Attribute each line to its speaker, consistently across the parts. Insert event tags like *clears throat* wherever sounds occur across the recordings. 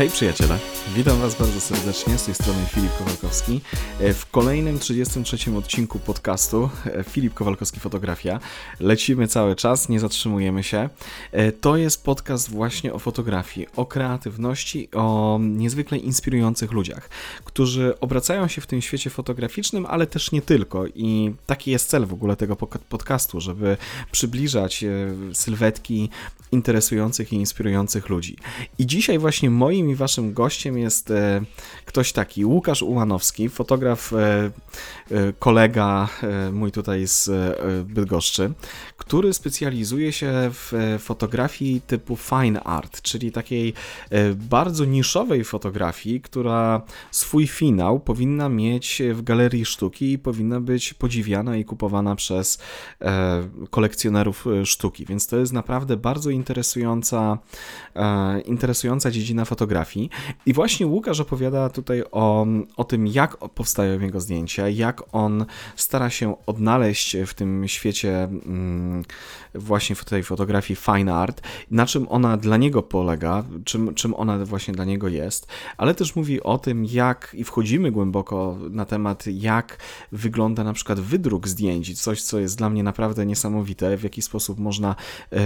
Speaker 1: Hej przyjaciele, witam Was bardzo serdecznie, z tej strony Filip Kowalkowski e, w kolejnym 33 odcinku podcastu e, Filip Kowalkowski Fotografia. Lecimy cały czas, nie zatrzymujemy się. E, to jest podcast właśnie o fotografii, o kreatywności, o niezwykle inspirujących ludziach, którzy obracają się w tym świecie fotograficznym, ale też nie tylko i taki jest cel w ogóle tego podcastu, żeby przybliżać sylwetki interesujących i inspirujących ludzi. I dzisiaj właśnie moim i waszym gościem jest e, ktoś taki, Łukasz Ułanowski, fotograf, e, e, kolega mój tutaj z Bydgoszczy, który specjalizuje się w fotografii typu fine art, czyli takiej bardzo niszowej fotografii, która swój finał powinna mieć w galerii sztuki i powinna być podziwiana i kupowana przez kolekcjonerów sztuki. Więc to jest naprawdę bardzo interesująca, interesująca dziedzina fotografii. I właśnie Łukasz opowiada tutaj o, o tym, jak powstają jego zdjęcia, jak on stara się odnaleźć w tym świecie mm, właśnie w tej fotografii fine art, na czym ona dla niego polega, czym, czym ona właśnie dla niego jest, ale też mówi o tym, jak i wchodzimy głęboko na temat, jak wygląda na przykład wydruk zdjęć, coś, co jest dla mnie naprawdę niesamowite, w jaki sposób można e,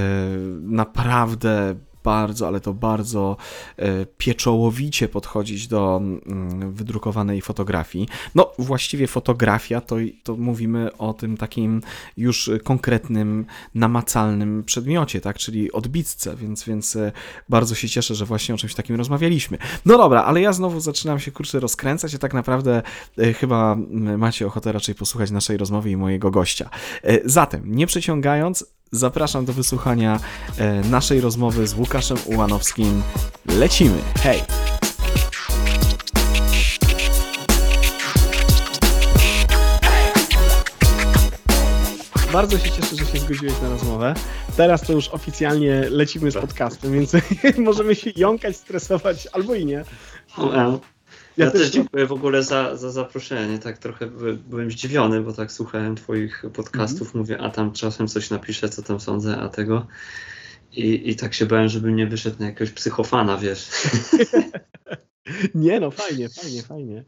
Speaker 1: naprawdę bardzo, ale to bardzo e, pieczołowicie podchodzić do mm, wydrukowanej fotografii. No, właściwie fotografia to, to mówimy o tym takim już konkretnym, namacalnym przedmiocie, tak, czyli odbitce, więc, więc e, bardzo się cieszę, że właśnie o czymś takim rozmawialiśmy. No dobra, ale ja znowu zaczynam się kurczę rozkręcać, a tak naprawdę e, chyba macie ochotę raczej posłuchać naszej rozmowy i mojego gościa. Zatem, nie przeciągając, zapraszam do wysłuchania e, naszej rozmowy z Łukaszem Ułanowskim. Lecimy! Hej! Bardzo się cieszę, że się zgodziłeś na rozmowę. Teraz to już oficjalnie lecimy z podcastem, więc *laughs* możemy się jąkać, stresować albo i nie.
Speaker 2: Ja, ja też dziękuję w ogóle za, za zaproszenie. Tak trochę byłem zdziwiony, bo tak słuchałem Twoich podcastów, mm-hmm. mówię, a tam czasem coś napiszę, co tam sądzę, a tego. I, I tak się bałem, żebym nie wyszedł na jakiegoś psychofana, wiesz. *laughs*
Speaker 1: nie no, fajnie, fajnie, fajnie.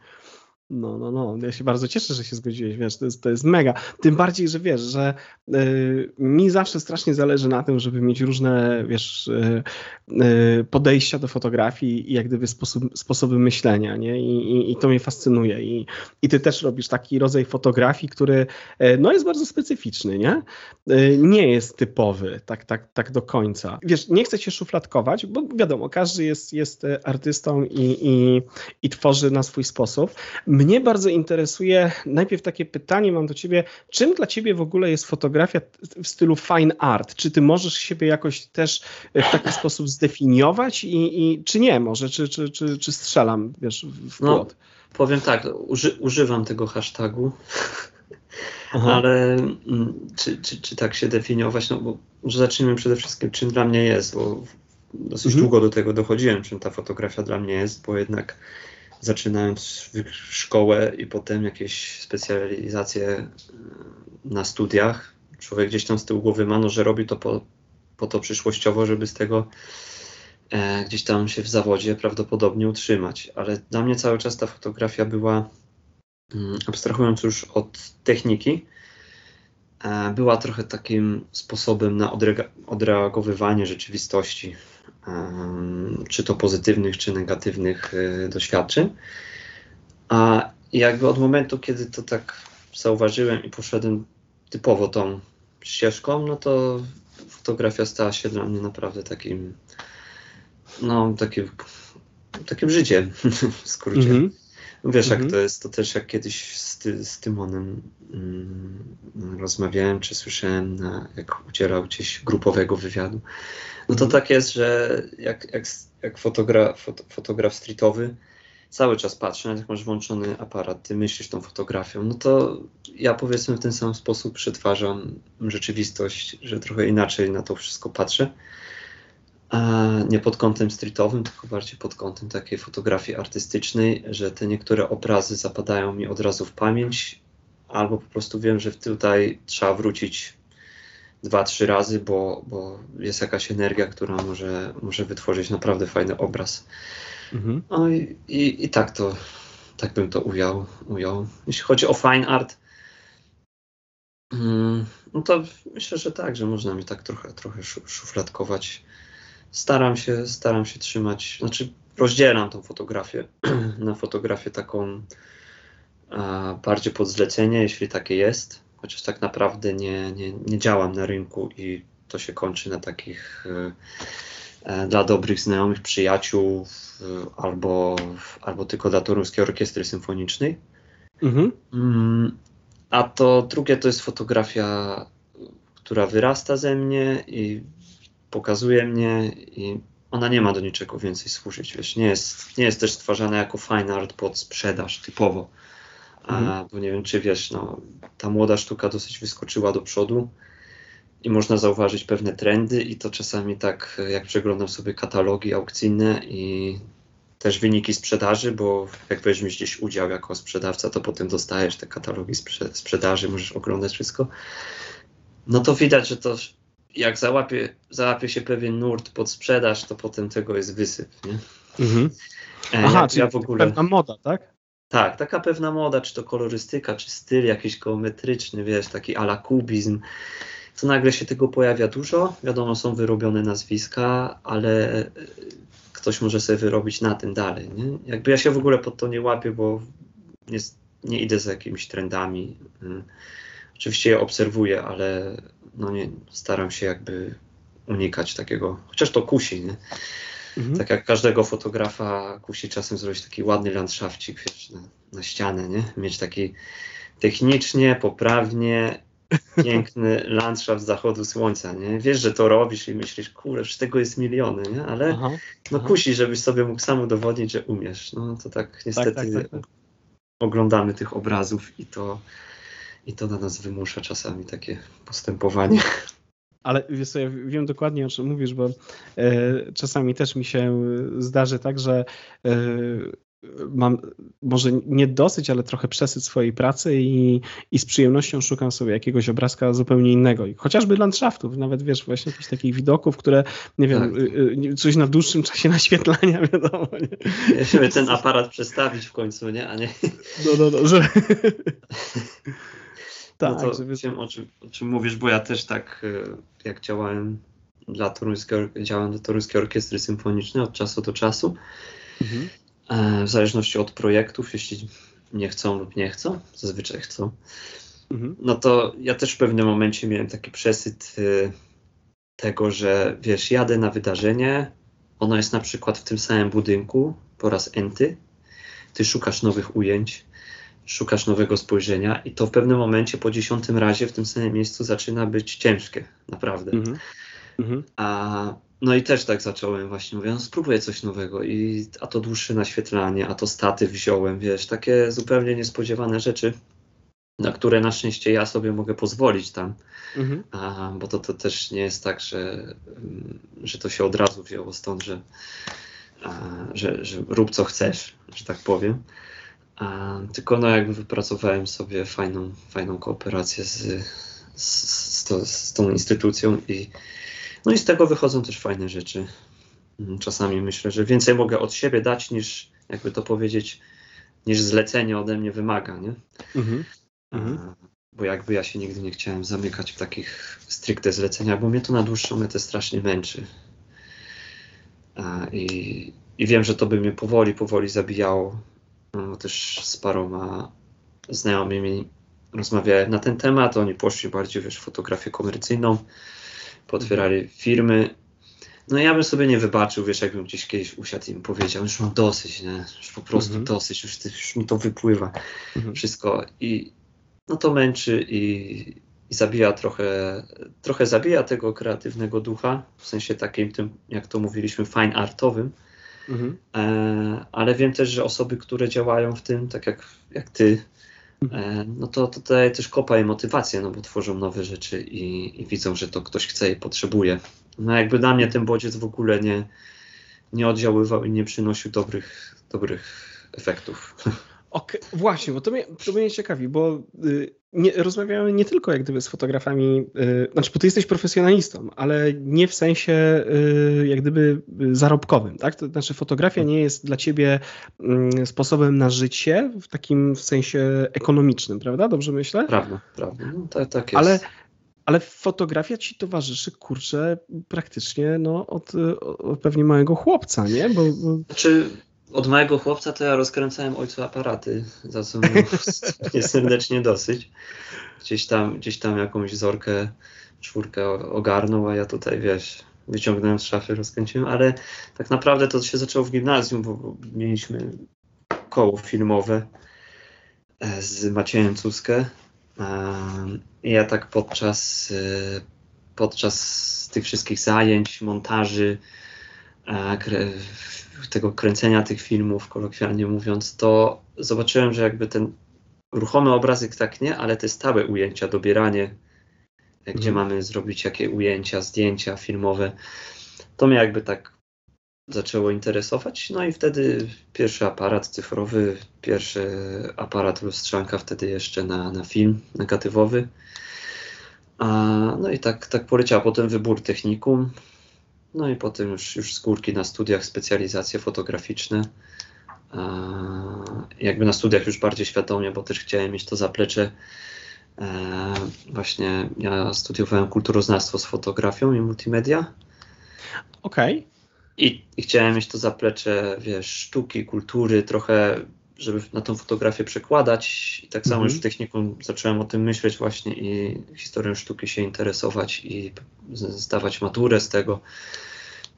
Speaker 1: No, no, no. Ja się bardzo cieszę, że się zgodziłeś, wiesz, to jest, to jest mega. Tym bardziej, że wiesz, że y, mi zawsze strasznie zależy na tym, żeby mieć różne, wiesz, y, y, podejścia do fotografii i jak gdyby sposób, sposoby myślenia, nie? I, i, I, to mnie fascynuje. I, I ty też robisz taki rodzaj fotografii, który, no, jest bardzo specyficzny, nie? Nie jest typowy, tak, tak, tak do końca. Wiesz, nie chcę cię szufladkować, bo wiadomo, każdy jest, jest artystą i, i, i tworzy na swój sposób. Mnie bardzo interesuje najpierw takie pytanie mam do ciebie, czym dla ciebie w ogóle jest fotografia w stylu fine art? Czy ty możesz siebie jakoś też w taki sposób zdefiniować i, i czy nie może, czy, czy, czy, czy strzelam wiesz, w płot?
Speaker 2: No, powiem tak, uży, używam tego hashtagu, *laughs* Aha. ale mm, czy, czy, czy tak się definiować? No bo może zacznijmy przede wszystkim, czym dla mnie jest, bo dosyć mhm. długo do tego dochodziłem, czym ta fotografia dla mnie jest, bo jednak zaczynając szkołę i potem jakieś specjalizacje e, na studiach, człowiek gdzieś tam z tyłu głowy ma, no, że robi to po, po to przyszłościowo, żeby z tego e, gdzieś tam się w zawodzie prawdopodobnie utrzymać. Ale dla mnie cały czas ta fotografia była, mm, abstrahując już od techniki, e, była trochę takim sposobem na odreagowywanie rzeczywistości czy to pozytywnych, czy negatywnych y, doświadczeń. A jakby od momentu, kiedy to tak zauważyłem i poszedłem typowo tą ścieżką, no to fotografia stała się dla mnie naprawdę takim, no, takim, takim życiem *laughs* w skrócie. Mm -hmm. Wiesz, jak mhm. to jest, to też jak kiedyś z, ty, z Tymonem mm, rozmawiałem, czy słyszałem, na, jak udzielał gdzieś grupowego wywiadu, no to tak jest, że jak, jak, jak fotograf, fot, fotograf streetowy cały czas patrzy, jak masz włączony aparat, ty myślisz tą fotografią, no to ja powiedzmy w ten sam sposób przetwarzam rzeczywistość, że trochę inaczej na to wszystko patrzę. A nie pod kątem streetowym, tylko bardziej pod kątem takiej fotografii artystycznej, że te niektóre obrazy zapadają mi od razu w pamięć, albo po prostu wiem, że tutaj trzeba wrócić dwa, trzy razy, bo, bo jest jakaś energia, która może, może wytworzyć naprawdę fajny obraz. Mhm. No i, i, i, tak to, tak bym to ujął, ujął. Jeśli chodzi o fine art, mm, no to myślę, że tak, że można mi tak trochę, trochę szufladkować. Staram się, staram się trzymać, znaczy rozdzielam tą fotografię *clears throat* na fotografię taką a, bardziej pod zlecenie, jeśli takie jest, chociaż tak naprawdę nie, nie, nie działam na rynku i to się kończy na takich e, e dla dobrych znajomych, przyjaciół e, albo, albo tylko dla Toruńskiej Orkiestry Symfonicznej. Mhm. Mm, a to drugie to jest fotografia, która wyrasta ze mnie i pokazuje mnie i ona nie ma do niczego więcej służyć, wiesz, nie jest, nie jest też stwarzana jako fine art pod sprzedaż typowo. Mhm. Bo nie wiem, czy wiesz, no, ta młoda sztuka dosyć wyskoczyła do przodu i można zauważyć pewne trendy i to czasami tak, jak przeglądam sobie katalogi aukcyjne i też wyniki sprzedaży, bo jak weźmiesz gdzieś udział jako sprzedawca, to potem dostajesz te katalogi sprze sprzedaży, możesz oglądać wszystko. No to widać, że to jak załapie, załapie się pewien nurt pod sprzedaż, to potem tego jest wysyp. Nie? Mhm.
Speaker 3: E, Aha, ja, czyli ja w ogóle... pewna moda, tak?
Speaker 2: Tak, taka pewna moda, czy to kolorystyka, czy styl jakiś geometryczny, wiesz, taki ala kubizm. To nagle się tego pojawia dużo. Wiadomo, są wyrobione nazwiska, ale e, ktoś może sobie wyrobić na tym dalej. Nie? Jakby ja się w ogóle pod to nie łapię, bo nie, nie idę za jakimiś trendami. Mm. Oczywiście je obserwuję, ale no nie, staram się jakby unikać takiego, chociaż to kusi, nie? Mhm. Tak jak każdego fotografa kusi czasem zrobić taki ładny landszafcik, wiesz, na, na ścianę, nie? Mieć taki technicznie, poprawnie, *laughs* piękny landschaft zachodu słońca, nie? Wiesz, że to robisz i myślisz, kurde, z tego jest miliony, nie? Ale aha, no aha. kusi, żebyś sobie mógł sam udowodnić, że umiesz. No to tak, tak niestety tak, tak, tak, oglądamy tych obrazów i to i to na nas wymusza czasami takie postępowanie. *laughs*
Speaker 3: Ale wiesz co, ja wiem dokładnie o czym mówisz, bo e, czasami też mi się zdarzy tak, że e, mam może nie dosyć, ale trochę przesyt swojej pracy i, i z przyjemnością szukam sobie jakiegoś obrazka zupełnie innego. chociażby landschaftów, nawet wiesz, właśnie jakichś takich widoków, które, nie wiem, tak. Y, y, coś na dłuższym czasie *laughs* naświetlania, wiadomo.
Speaker 2: Nie? Musimy ten aparat przestawić w końcu, nie? A nie...
Speaker 3: No, no, no, że... *laughs*
Speaker 2: Tak, no to żeby... wiem o czym, o czym mówisz, bo ja też tak e, jak działałem dla toruńskiej, działałem dla Toruńskiej Orkiestry Symfonicznej od czasu do czasu. Mhm. E, w zależności od projektów, jeśli nie chcą lub nie chcą, zazwyczaj chcą, mhm. no to ja też w pewnym momencie miałem taki przesyt e, tego, że wiesz, jadę na wydarzenie, ono jest na przykład w tym samym budynku po raz enty, ty szukasz nowych ujęć, szukasz nowego spojrzenia i to w pewnym momencie po dziesiątym razie w tym samym miejscu zaczyna być ciężkie, naprawdę. Mm -hmm. A, no i też tak zacząłem właśnie, mówię, no spróbuję coś nowego i a to dłuższe naświetlanie, a to staty wziąłem, wiesz, takie zupełnie niespodziewane rzeczy, na które na szczęście ja sobie mogę pozwolić tam, mm -hmm. a, bo to, to też nie jest tak, że, mm, że to się od razu wzięło stąd, że, a, że, że rób co chcesz, że tak powiem. Tylko no jakby wypracowałem sobie fajną, fajną kooperację z, z, z, to, z tą instytucją i no i z tego wychodzą też fajne rzeczy. Mm, czasami myślę, że więcej mogę od siebie dać niż, jakby to powiedzieć, niż zlecenie ode mnie wymaga, nie? Mhm. Mhm. Bo jakby ja się nigdy nie chciałem zamykać w takich stricte zleceniach, bo mnie to na dłuższą metę strasznie męczy. I, I wiem, że to by mnie powoli, powoli zabijało też z paroma znajomymi rozmawiałem na ten temat. Oni poszli bardziej wiesz, w fotografię komercyjną, potwierali firmy. No ja bym sobie nie wybaczył, wiesz, jakbym gdzieś kiedyś usiadł i im powiedział, już mam dosyć, nie? już po prostu mhm. dosyć, już, już, mi to wypływa mhm. wszystko. I no to męczy i, i, zabija trochę, trochę zabija tego kreatywnego ducha, w sensie takim tym, jak to mówiliśmy, fine artowym. Mhm. E, ale wiem też, że osoby, które działają w tym, tak jak, jak ty, e, no to, to daje też kopa i motywację, no bo tworzą nowe rzeczy i, i, widzą, że to ktoś chce i potrzebuje. No jakby dla mnie ten bodziec w ogóle nie, nie oddziaływał i nie przynosił dobrych, dobrych efektów. *laughs*
Speaker 3: Okay, właśnie, bo to mnie, to mnie ciekawi, bo y, nie, rozmawiamy nie tylko jak gdyby z fotografami, yy, znaczy, bo ty jesteś profesjonalistą, ale nie w sensie yy, jak gdyby zarobkowym, tak? To znaczy fotografia nie jest dla ciebie yy, sposobem na życie w takim w sensie ekonomicznym, prawda? Dobrze myślę?
Speaker 2: Prawda, prawda. No, tak, tak jest.
Speaker 3: Ale ale fotografia ci towarzyszy, kurczę, praktycznie no, od, od pewnie małego chłopca, nie? Bo, bo...
Speaker 2: Znaczy, od małego chłopca to ja rozkręcałem ojcu aparaty, za co mnie *laughs* serdecznie dosyć. Gdzieś tam, gdzieś tam jakąś zorkę, czwórkę ogarnął, a ja tutaj, wiesz, wyciągnąłem z szafy, rozkręciłem, ale tak naprawdę to się zaczęło w gimnazjum, bo mieliśmy koło filmowe e, z Maciejem Cuskę. I ja tak podczas, e, podczas tych wszystkich zajęć, montaży, tego kręcenia tych filmów, kolokwialnie mówiąc, to zobaczyłem, że jakby ten ruchomy obrazyk tak nie, ale te stałe ujęcia, dobieranie, gdzie mhm. mamy zrobić jakie ujęcia, zdjęcia filmowe, to mnie jakby tak zaczęło interesować. No i wtedy pierwszy aparat cyfrowy, pierwszy aparat lustrzanka wtedy jeszcze na, na film negatywowy. A, no i tak, tak poleciał potem wybór technikum. No i potem już, już z górki na studiach specjalizacje fotograficzne. jakby na studiach już bardziej świadomie, bo też chciałem mieć to zaplecze. E, właśnie ja studiowałem kulturoznawstwo z fotografią i multimedia.
Speaker 3: Okej. Okay.
Speaker 2: I, I, chciałem mieć to zaplecze, wiesz, sztuki, kultury, trochę, żeby na tą fotografię przekładać. I tak samo mm -hmm. już w technikum zacząłem o tym myśleć właśnie i historią sztuki się interesować i zdawać maturę z tego.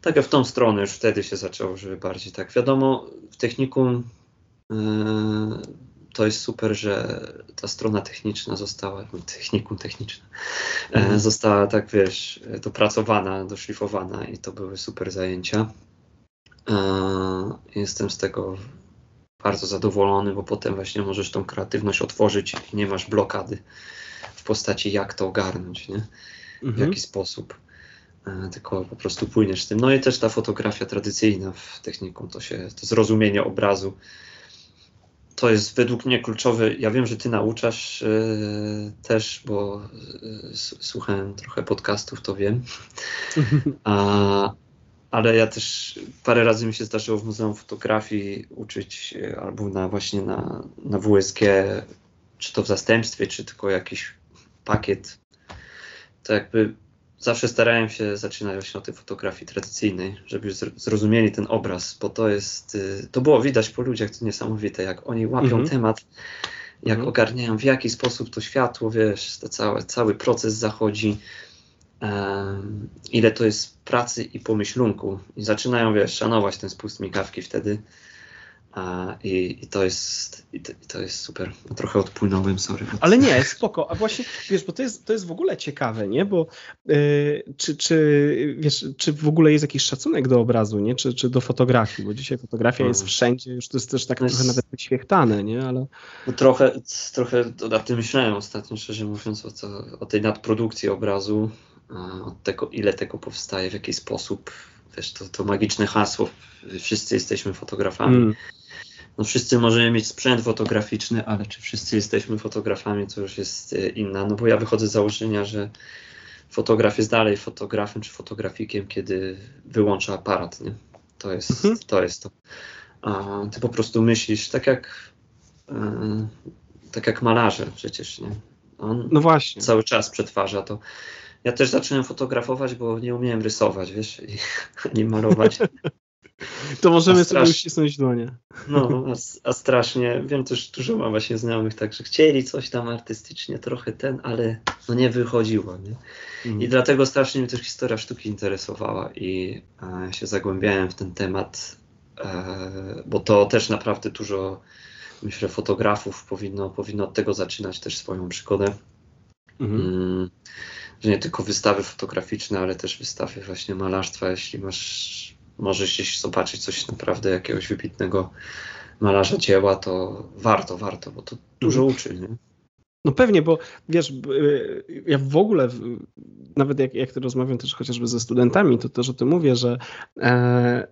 Speaker 2: Tak w tą stronę już wtedy się zaczęło, żeby bardziej tak. Wiadomo, w technikum yy, to jest super, że ta strona techniczna została, no, technikum techniczne, mm. została tak, wiesz, dopracowana, doszlifowana i to były super zajęcia. Yy, jestem z tego bardzo zadowolony, bo potem właśnie możesz tą kreatywność otworzyć i nie masz blokady w postaci jak to ogarnąć, nie? w mm -hmm. jaki sposób. E, tylko po prostu płyniesz z tym. No i też ta fotografia tradycyjna w technikum, to się, to zrozumienie obrazu, to jest według mnie kluczowe. Ja wiem, że ty nauczasz yy, też, bo yy, słuchałem trochę podcastów, to wiem. A, ale ja też parę razy mi się zdarzyło w Muzeum Fotografii uczyć albo na właśnie na, na WSG, czy to w zastępstwie, czy tylko jakiś pakiet. To jakby zawsze starałem się zaczynać właśnie od tej fotografii tradycyjnej, żeby zrozumieli ten obraz, bo to jest, y, to było widać po ludziach, to niesamowite, jak oni łapią mhm. temat, jak mhm. ogarniają w jaki sposób to światło, wiesz, to całe, cały proces zachodzi, um, ile to jest pracy i pomyślunku i zaczynają, wiesz, szanować ten spust migawki wtedy, i, I, to jest, i to, i to, jest super. Trochę odpłynąłem, sorry.
Speaker 3: Ale nie, spoko. A właśnie, wiesz, bo to jest, to jest w ogóle ciekawe, nie? Bo yy, czy, czy, wiesz, czy w ogóle jest jakiś szacunek do obrazu, nie? Czy, czy do fotografii? Bo dzisiaj fotografia jest mm. wszędzie, już to jest też tak no trochę nawet wyświechtane, nie? Ale...
Speaker 2: No trochę, trochę o tym myślałem ostatnio, szczerze mówiąc, o, to, o tej nadprodukcji obrazu, od tego, ile tego powstaje, w jaki sposób. Wiesz, to, to magiczne hasło, wszyscy jesteśmy fotografami. Mm no wszyscy możemy mieć sprzęt fotograficzny, ale czy wszyscy jesteśmy fotografami, to już jest e, inna. No bo ja wychodzę z założenia, że fotograf jest dalej fotografem czy fotografikiem, kiedy wyłącza aparat, nie? To jest, mhm. to, jest to. A ty po prostu myślisz, tak jak, e, tak jak malarze przecież, nie? On
Speaker 3: no właśnie.
Speaker 2: cały czas przetwarza to. Ja też zacząłem fotografować, bo nie umiałem rysować, wiesz, i, *laughs* ani malować. *laughs* *laughs*
Speaker 3: To możemy strasz... sobie uścisnąć dłonie.
Speaker 2: No, a, strasznie, wiem też dużo mam właśnie znajomych, także chcieli coś tam artystycznie, trochę ten, ale no nie wychodziło, nie? Mm. I dlatego strasznie mnie też historia sztuki interesowała i e, się zagłębiałem w ten temat, e, bo to też naprawdę dużo, myślę, fotografów powinno, powinno od tego zaczynać też swoją przygodę. Mhm. Mm, że nie tylko wystawy fotograficzne, ale też wystawy właśnie malarstwa, jeśli masz możesz gdzieś zobaczyć coś naprawdę jakiegoś wybitnego malarza dzieła, to warto, warto, bo to dużo mhm. uczy. Nie?
Speaker 3: No pewnie, bo wiesz, ja w ogóle, nawet jak, jak rozmawiam też chociażby ze studentami, to też o tym mówię, że e,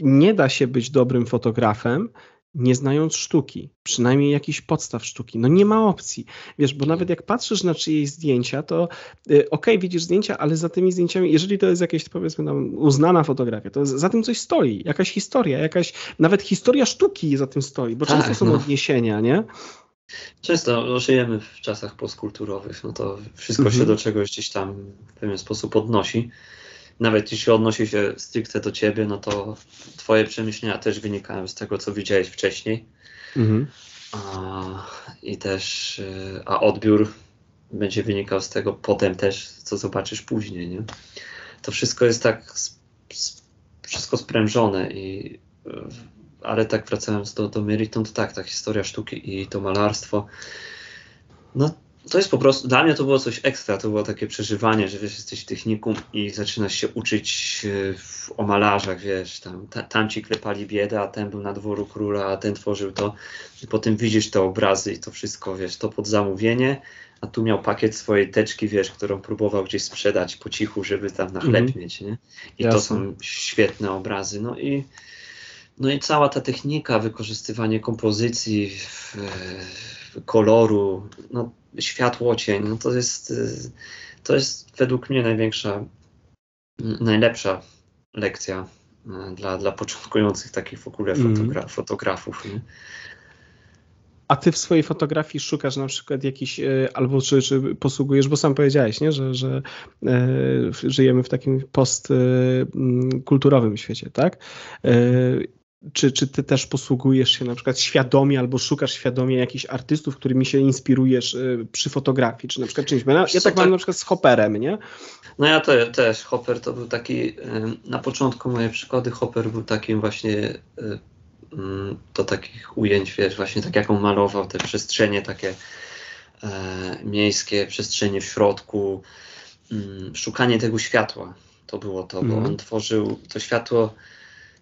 Speaker 3: nie da się być dobrym fotografem, nie znając sztuki, przynajmniej jakichś podstaw sztuki. No nie ma opcji. Wiesz, bo nawet jak patrzysz na czyjeś zdjęcia, to yy, okej, okay, widzisz zdjęcia, ale za tymi zdjęciami, jeżeli to jest jakaś powiedzmy tam uznana fotografia, to za tym coś stoi, jakaś historia, jakaś nawet historia sztuki za tym stoi, bo tak, często są no. odniesienia, nie?
Speaker 2: Często no, żyjemy w czasach postkulturowych, no to wszystko mhm. się do czegoś gdzieś tam w pewien sposób odnosi. Nawet jeśli odnosi się stricte do ciebie, no to twoje przemyślenia też wynikają z tego, co widziałeś wcześniej. Mhm. A, I też, y, a odbiór będzie wynikał z tego potem też, co zobaczysz później, nie? To wszystko jest tak, wszystko sprężone i y, ale tak wracając do, do meritum, to tak, ta historia sztuki i to malarstwo, no to jest po prostu, dla mnie to było coś ekstra, to było takie przeżywanie, że wiesz, jesteś technikum i zaczynasz się uczyć e, o malarzach, wiesz, tam, ta, tam ci klepali biedę, a ten był na dworu króla, a ten tworzył to i potem widzisz te obrazy i to wszystko, wiesz, to pod zamówienie, a tu miał pakiet swojej teczki, wiesz, którą próbował gdzieś sprzedać po cichu, żeby tam na chleb mieć, nie? I Jasne. to są świetne obrazy, no i no i cała ta technika, wykorzystywanie kompozycji, koloru, no, światło, cień, no to jest, to jest według mnie największa, najlepsza lekcja e, dla, dla początkujących takich w ogóle mhm. fotogra mm. fotografów. Nie?
Speaker 3: A ty w swojej fotografii szukasz na przykład jakiś, e, albo czy, czy posługujesz, bo sam powiedziałeś, nie? że, że e, żyjemy w takim postkulturowym świecie, tak? E, czy, czy ty też posługujesz się na przykład świadomie albo szukasz świadomie jakichś artystów, którymi się inspirujesz y, przy fotografii, czy na przykład czymś? Ja, ja tak, mam na przykład z Hopperem, nie?
Speaker 2: No ja te, też, Hopper to był taki, na początku moje przykłady Hopper był takim właśnie y, mm, do takich ujęć, wiesz, właśnie tak jak on malował te przestrzenie takie e, miejskie, przestrzenie w środku, mm, szukanie tego światła, to było to, bo mm. on tworzył to światło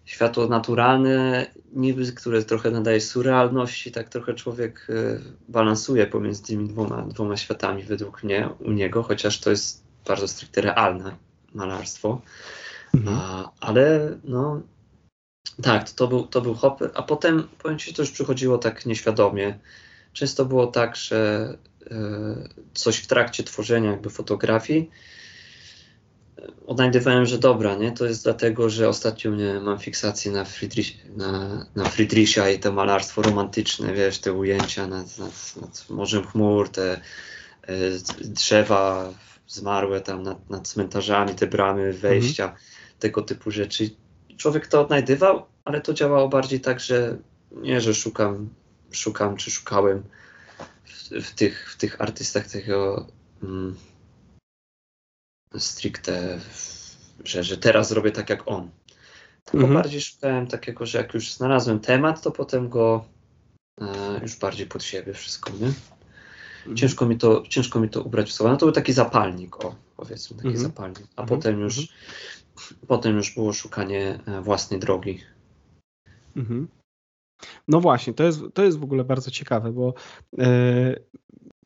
Speaker 2: światło naturalne, niby, które trochę nadaje surrealności, tak trochę człowiek e, balansuje pomiędzy tymi dwoma, dwoma światami według mnie, u niego, chociaż to jest bardzo stricte realne malarstwo. Mhm. A, ale no tak, to, to, był, to był hopper, a potem powiem Ci, to już przychodziło tak nieświadomie. Często było tak, że y, coś w trakcie tworzenia jakby fotografii odnajdywałem, że dobra, nie? To jest dlatego, że ostatnio nie mam fiksację na, Friedrich, na, na Friedricha i to malarstwo romantyczne, wiesz, te ujęcia nad, nad, nad morzem chmur, te y, drzewa zmarłe tam nad, nad cmentarzami, te bramy, wejścia, mhm. tego typu rzeczy. Człowiek to odnajdywał, ale to działało bardziej tak, że nie, że szukam, szukam czy szukałem w, w tych, w tych artystach tego mm, stricte, że, że teraz zrobię tak jak on. Tylko mhm. bardziej szukałem takiego, że jak już znalazłem temat, to potem go e, już bardziej pod siebie wszystko, nie? Mhm. Ciężko, mi to, ciężko mi to ubrać w słowa. No to był taki zapalnik, o, powiedzmy, taki mhm. zapalnik. A mhm. potem już potem już było szukanie e, własnej drogi.
Speaker 3: No właśnie, to jest, to jest w ogóle bardzo ciekawe, bo e,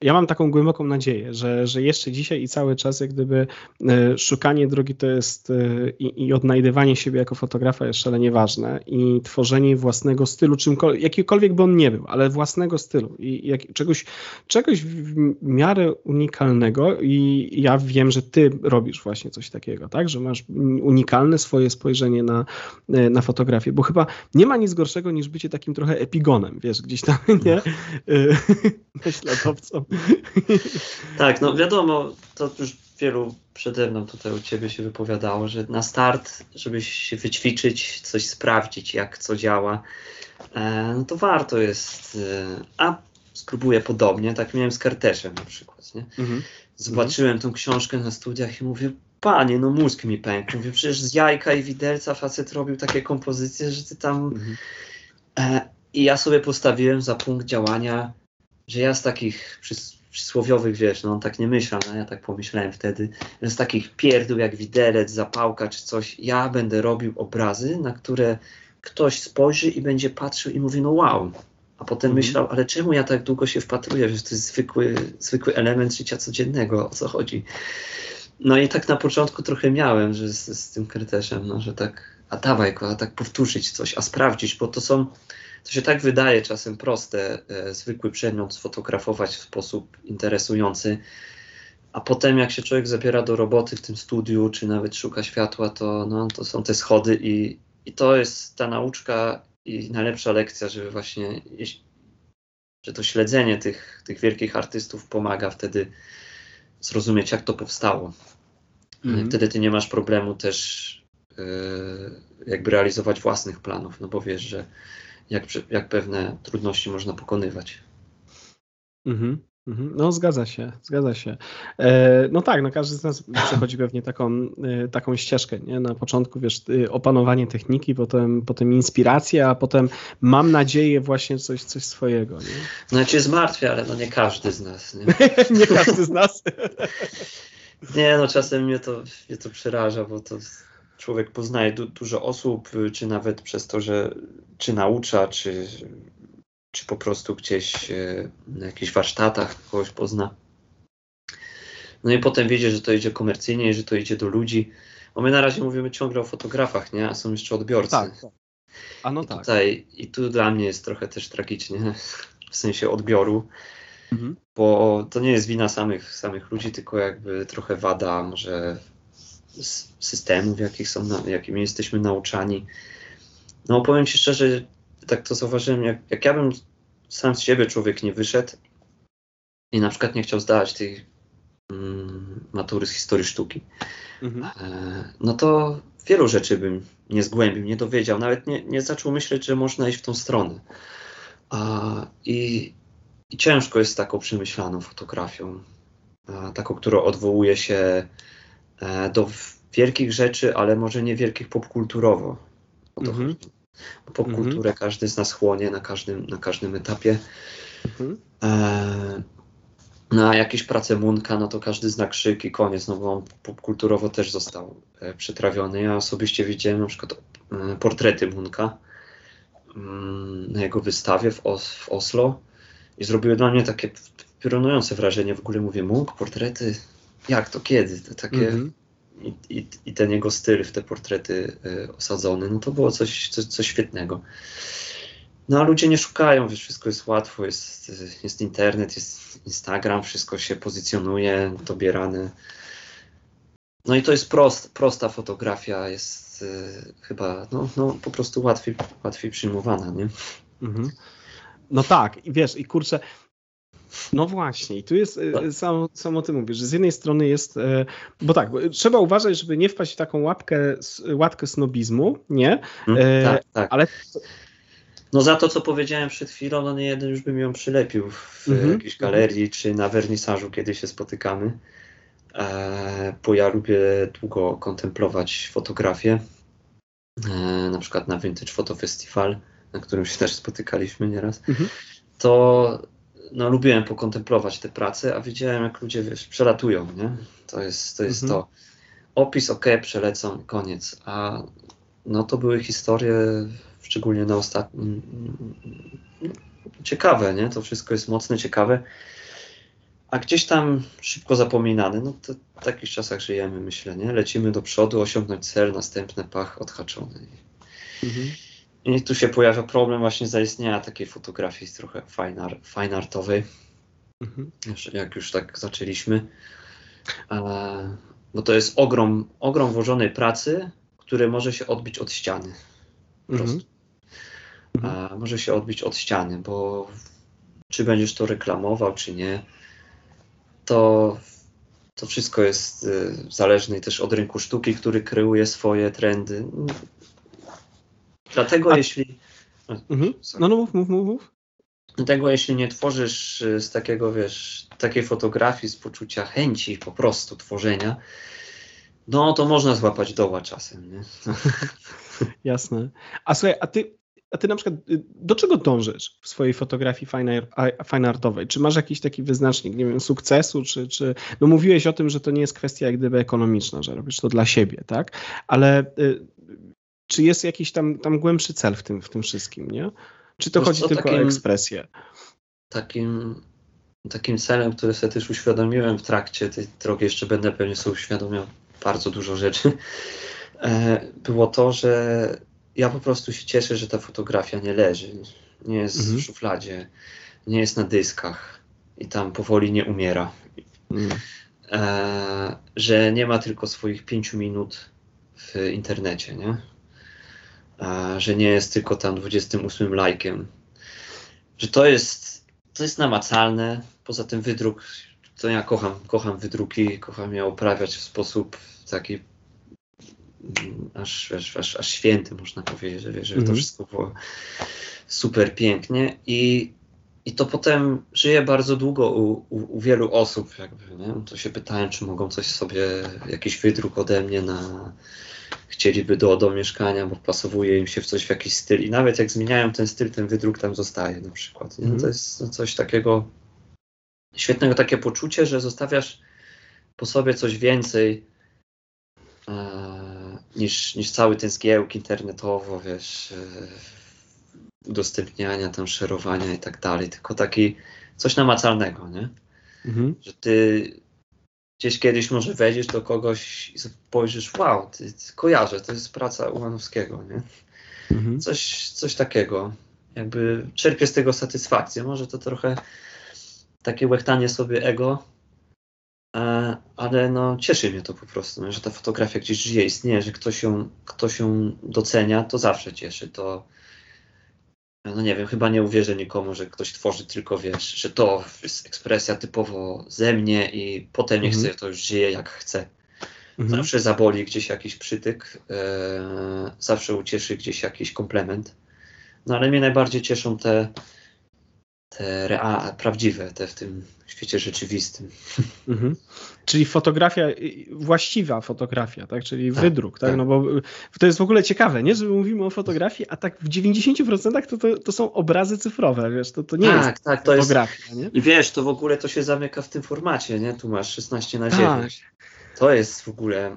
Speaker 3: ja mam taką głęboką nadzieję, że, że jeszcze dzisiaj i cały czas, jak gdyby e, szukanie drogi to jest e, i, i odnajdywanie siebie jako fotografa jest szalenie ważne i tworzenie własnego stylu, czymkolwiek, jakikolwiek by on nie był, ale własnego stylu i jak, czegoś, czegoś w miarę unikalnego i ja wiem, że ty robisz właśnie coś takiego, tak, że masz unikalne swoje spojrzenie na, e, na fotografię, bo chyba nie ma nic gorszego niż bycie takim trochę epigonem, wiesz, gdzieś tam, *laughs* nie, *laughs* naśladowcą *laughs*
Speaker 2: tak, no wiadomo, to już wielu przede mną tutaj u Ciebie się wypowiadało, że na start, żeby się wyćwiczyć, coś sprawdzić, jak co działa, e, no to warto jest. E, a spróbuję podobnie, tak miałem z Karteszem na przykład. Nie? Mhm. Zobaczyłem tą książkę na studiach i mówię, panie, no mózg mi pękł. Mówię, przecież z jajka i widelca facet robił takie kompozycje, że ty tam... Mhm. E, I ja sobie postawiłem za punkt działania że ja z takich przys przysłowiowych, wiesz, no on tak nie myślał, no ja tak pomyślałem wtedy, że z takich pierdół jak widelec, zapałka czy coś, ja będę robił obrazy, na które ktoś spojrzy i będzie patrzył i mówi, no wow. A potem mhm. myślał, ale czemu ja tak długo się wpatruję, że to jest zwykły, zwykły element życia codziennego, o co chodzi. No i tak na początku trochę miałem, że z, z tym kryteszem, no, że tak, a dawaj go, a tak powtórzyć coś, a sprawdzić, bo to są to się tak wydaje czasem proste, e, zwykły przedmiot sfotografować w sposób interesujący, a potem jak się człowiek zabiera do roboty w tym studiu, czy nawet szuka światła, to, no, to są te schody i, i to jest ta nauczka i najlepsza lekcja, żeby właśnie, że to śledzenie tych, tych wielkich artystów pomaga wtedy zrozumieć, jak to powstało. Mm. Wtedy ty nie masz problemu też yy, jakby realizować własnych planów, no bo wiesz, że jak, jak pewne trudności można pokonywać.
Speaker 3: Mhm. Mhm. No, zgadza się, zgadza się. E, no tak, no każdy z nas *laughs* przechodzi pewnie taką, e, taką ścieżkę, nie? Na początku, wiesz, opanowanie techniki, potem, potem inspiracja, a potem mam nadzieję właśnie coś, coś swojego, nie?
Speaker 2: No ja cię zmartwię, ale no nie każdy z nas, nie? *laughs*
Speaker 3: nie każdy z nas. *laughs*
Speaker 2: nie, no czasem mnie to, mnie to przeraża, bo to człowiek poznaje du dużo osób, czy nawet przez to, że czy naucza, czy czy po prostu gdzieś e, na jakichś warsztatach kogoś pozna. No i potem wiedzie, że to idzie komercyjnie, że to idzie do ludzi. Bo my na razie mówimy ciągle o fotografach, nie? A są jeszcze odbiorcy.
Speaker 3: Tak. tak.
Speaker 2: A no I tak. Tutaj, I tu dla mnie jest trochę też tragicznie, w sensie odbioru, mhm. bo to nie jest wina samych, samych ludzi, tylko jakby trochę wada może systemów, jakich są, jakimi jesteśmy nauczani. No powiem Ci szczerze, tak to zauważyłem, jak, jak ja bym sam z siebie człowiek nie wyszedł i na przykład nie chciał zdać tej mm, matury z historii sztuki, mhm. e, no to wielu rzeczy bym nie zgłębił, nie dowiedział, nawet nie, nie zaczął myśleć, że można iść w tą stronę. A, i, I ciężko jest z taką przemyślaną fotografią, a, taką, która odwołuje się do wielkich rzeczy, ale może nie wielkich popkulturowo. O to mhm. popkulturę mhm. każdy z nas chłonie na każdym, na każdym etapie. Mhm. E, na jakieś prace Munka, no to każdy zna krzyk i koniec, no bo on popkulturowo też został e, przetrawiony. Ja osobiście widziałem na przykład e, portrety Munka mm, na jego wystawie w, Os w Oslo i zrobiły dla mnie takie piorunujące wrażenie. W ogóle mówię, Munk, portrety, jak to, kiedy? To takie mhm i, i, i ten jego styl w te portrety y, osadzony, no to było coś, coś, coś świetnego. No a ludzie nie szukają, wiesz, wszystko jest łatwo, jest, jest internet, jest Instagram, wszystko się pozycjonuje, dobierane. No i to jest prost, prosta fotografia, jest y, chyba no, no, po prostu łatwiej, łatwiej przyjmowana, nie? Mhm.
Speaker 3: No tak, i wiesz, i kurczę, no właśnie, i tu jest, e, sam, sam o tym mówisz, że z jednej strony jest, e, bo tak, trzeba uważać, żeby nie wpaść w taką łapkę, łatkę snobizmu, nie?
Speaker 2: Mm, tak, tak. Ale... No za to, co powiedziałem przed chwilą, no nie jeden już bym ją przylepił w mm-hmm. jakiejś galerii, czy na wernisażu, kiedy się spotykamy, e, bo ja lubię długo kontemplować fotografię, e, na przykład na Vintage Photo Festival, na którym się też spotykaliśmy nieraz, mm-hmm. to no, lubiłem pokontemplować te prace, a widziałem, jak ludzie wiesz, przelatują, nie? To jest to. Jest mhm. to. Opis ok, przelecą, koniec. A no to były historie, szczególnie na ostatnim. Ciekawe, nie? To wszystko jest mocne, ciekawe. A gdzieś tam szybko zapominane. No to w takich czasach żyjemy, myślę, nie? Lecimy do przodu, osiągnąć cel, następny pach odhaczony. Mhm. I tu się pojawia problem właśnie zaistnienia takiej fotografii trochę fine, art, fine artowej. Mhm. Jak już tak zaczęliśmy. E, bo to jest ogrom, ogrom włożonej pracy, który może się odbić od ściany. Po mhm. prostu. Mhm. E, może się odbić od ściany, bo czy będziesz to reklamował, czy nie, to, to wszystko jest y, zależne też od rynku sztuki, który kreuje swoje trendy. Dlatego A... jeśli...
Speaker 3: Mhm. No, no mów, mów, mów, mów.
Speaker 2: Dlatego jeśli nie tworzysz y, z takiego, wiesz, takiej fotografii, z poczucia chęci po prostu tworzenia, no to można złapać doła czasem, nie? *laughs*
Speaker 3: Jasne. A słuchaj, a ty, a ty na przykład y, do czego dążysz w swojej fotografii fine, fine artowej? Czy masz jakiś taki wyznacznik, nie wiem, sukcesu, czy, czy no mówiłeś o tym, że to nie jest kwestia jak gdyby ekonomiczna, że robisz to dla siebie, tak? Ale y, czy jest jakiś tam, tam głębszy cel w tym, w tym wszystkim, nie? Czy to Wiesz chodzi co, tylko takim, o ekspresję?
Speaker 2: Takim, takim celem, który sobie też uświadomiłem w trakcie tej drogi, jeszcze będę pewnie sobie uświadomiał bardzo dużo rzeczy, *laughs* e, było to, że ja po prostu się cieszę, że ta fotografia nie leży. nie jest mhm. w szufladzie, nie jest na dyskach i tam powoli nie umiera. Mhm. E, że nie ma tylko swoich pięciu minut w internecie, nie? Że nie jest tylko tam 28 lajkiem. Że to jest, to jest namacalne. Poza tym wydruk, to ja kocham, kocham wydruki, kocham je oprawiać w sposób taki mm, aż, aż, aż, aż święty, można powiedzieć, że, że to mhm. wszystko było super pięknie i i to potem żyje bardzo długo u, u, u, wielu osób, jakby, nie? To się pytałem, czy mogą coś sobie, jakiś wydruk ode mnie na, chcieliby do, do mieszkania, bo pasowuje im się w coś w jakiś styl. I nawet jak zmieniają ten styl, ten wydruk tam zostaje na przykład. Mm. To jest no, coś takiego świetnego takie poczucie, że zostawiasz po sobie coś więcej e, niż, niż cały ten zgiełk internetowo, wiesz, e, udostępniania, tam szerowania i tak dalej, tylko taki coś namacalnego, nie? Mhm. Że ty gdzieś kiedyś może wejdziesz do kogoś i spojrzysz, wow, ty, ty kojarzę, to jest praca Ułanowskiego, nie? Mhm. Coś, coś takiego. Jakby czerpię z tego satysfakcję. Może to trochę takie łechtanie sobie ego, e, ale no cieszy mnie to po prostu, że ta fotografia gdzieś żyje, istnieje, że ktoś ją, ktoś ją docenia, to zawsze cieszy. To, no nie wiem, chyba nie uwierzę nikomu, że ktoś tworzy tylko, wiesz, że to jest ekspresja typowo ze mnie i potem nie mhm. chce, to już żyje jak chce. Mhm. Zawsze zaboli gdzieś jakiś przytyk, e, zawsze ucieszy gdzieś jakiś komplement. No ale mnie najbardziej cieszą te, te rea, prawdziwe, te w tym świecie rzeczywistym. *laughs*
Speaker 3: Mhm. Czyli fotografia, właściwa fotografia, tak? Czyli tak, wydruk, tak? tak? No bo to jest w ogóle ciekawe, nie? Że mówimy o fotografii, a tak w 90% to, to, to są obrazy cyfrowe, wiesz, to, to nie tak, jest tak, to fotografia, jest, nie?
Speaker 2: I wiesz, to w ogóle to się zamyka w tym formacie, nie? Tu masz 16 na 9. Tak. To jest w ogóle,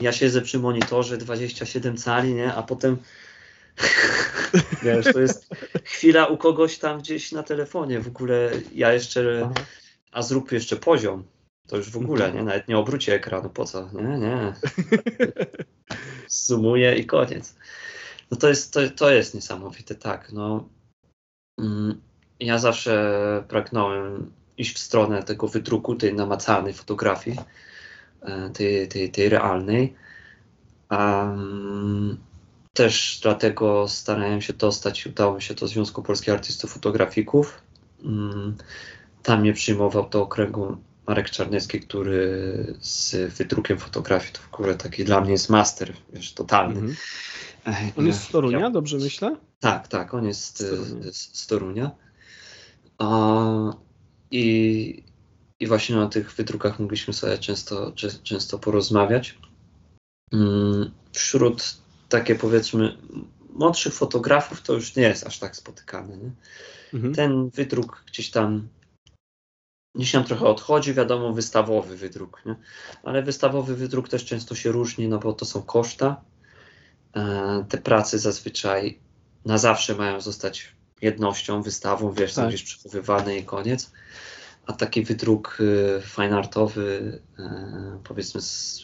Speaker 2: ja siedzę przy monitorze 27 cali, nie? A potem *laughs* Wiesz, to jest chwila u kogoś tam gdzieś na telefonie. W ogóle ja jeszcze, a zrób jeszcze poziom. To już w ogóle, nie? Nawet nie obrócie ekranu, po co? Nie, nie. *laughs* Zumuję i koniec. No to jest, to, to jest niesamowite, tak. No, mm, ja zawsze pragnąłem iść w stronę tego wydruku, tej namacalnej fotografii, e, tej, tej, tej realnej. Um, też dlatego starałem się dostać udało mi się do Związku Polskich Artystów Fotografików. Mm, tam mnie przyjmował do okręgu Marek Czarnecki, który z wydrukiem fotografii to w ogóle taki dla mnie jest master, wiesz, totalny. Mm
Speaker 3: -hmm. On jest z Torunia, ja... dobrze myślę?
Speaker 2: Tak, tak, on jest z Torunia. A, i, I właśnie na tych wydrukach mogliśmy sobie często, często porozmawiać. Mm, wśród takie powiedzmy młodszych fotografów to już nie jest aż tak spotykany. Nie? Mhm. Ten wydruk gdzieś tam gdzieś tam trochę odchodzi, wiadomo, wystawowy wydruk, nie? ale wystawowy wydruk też często się różni, no bo to są koszta. E, te prace zazwyczaj na zawsze mają zostać jednością, wystawą, wiesz, tak. są gdzieś przechowywane i koniec. A taki wydruk y, fine artowy, e, powiedzmy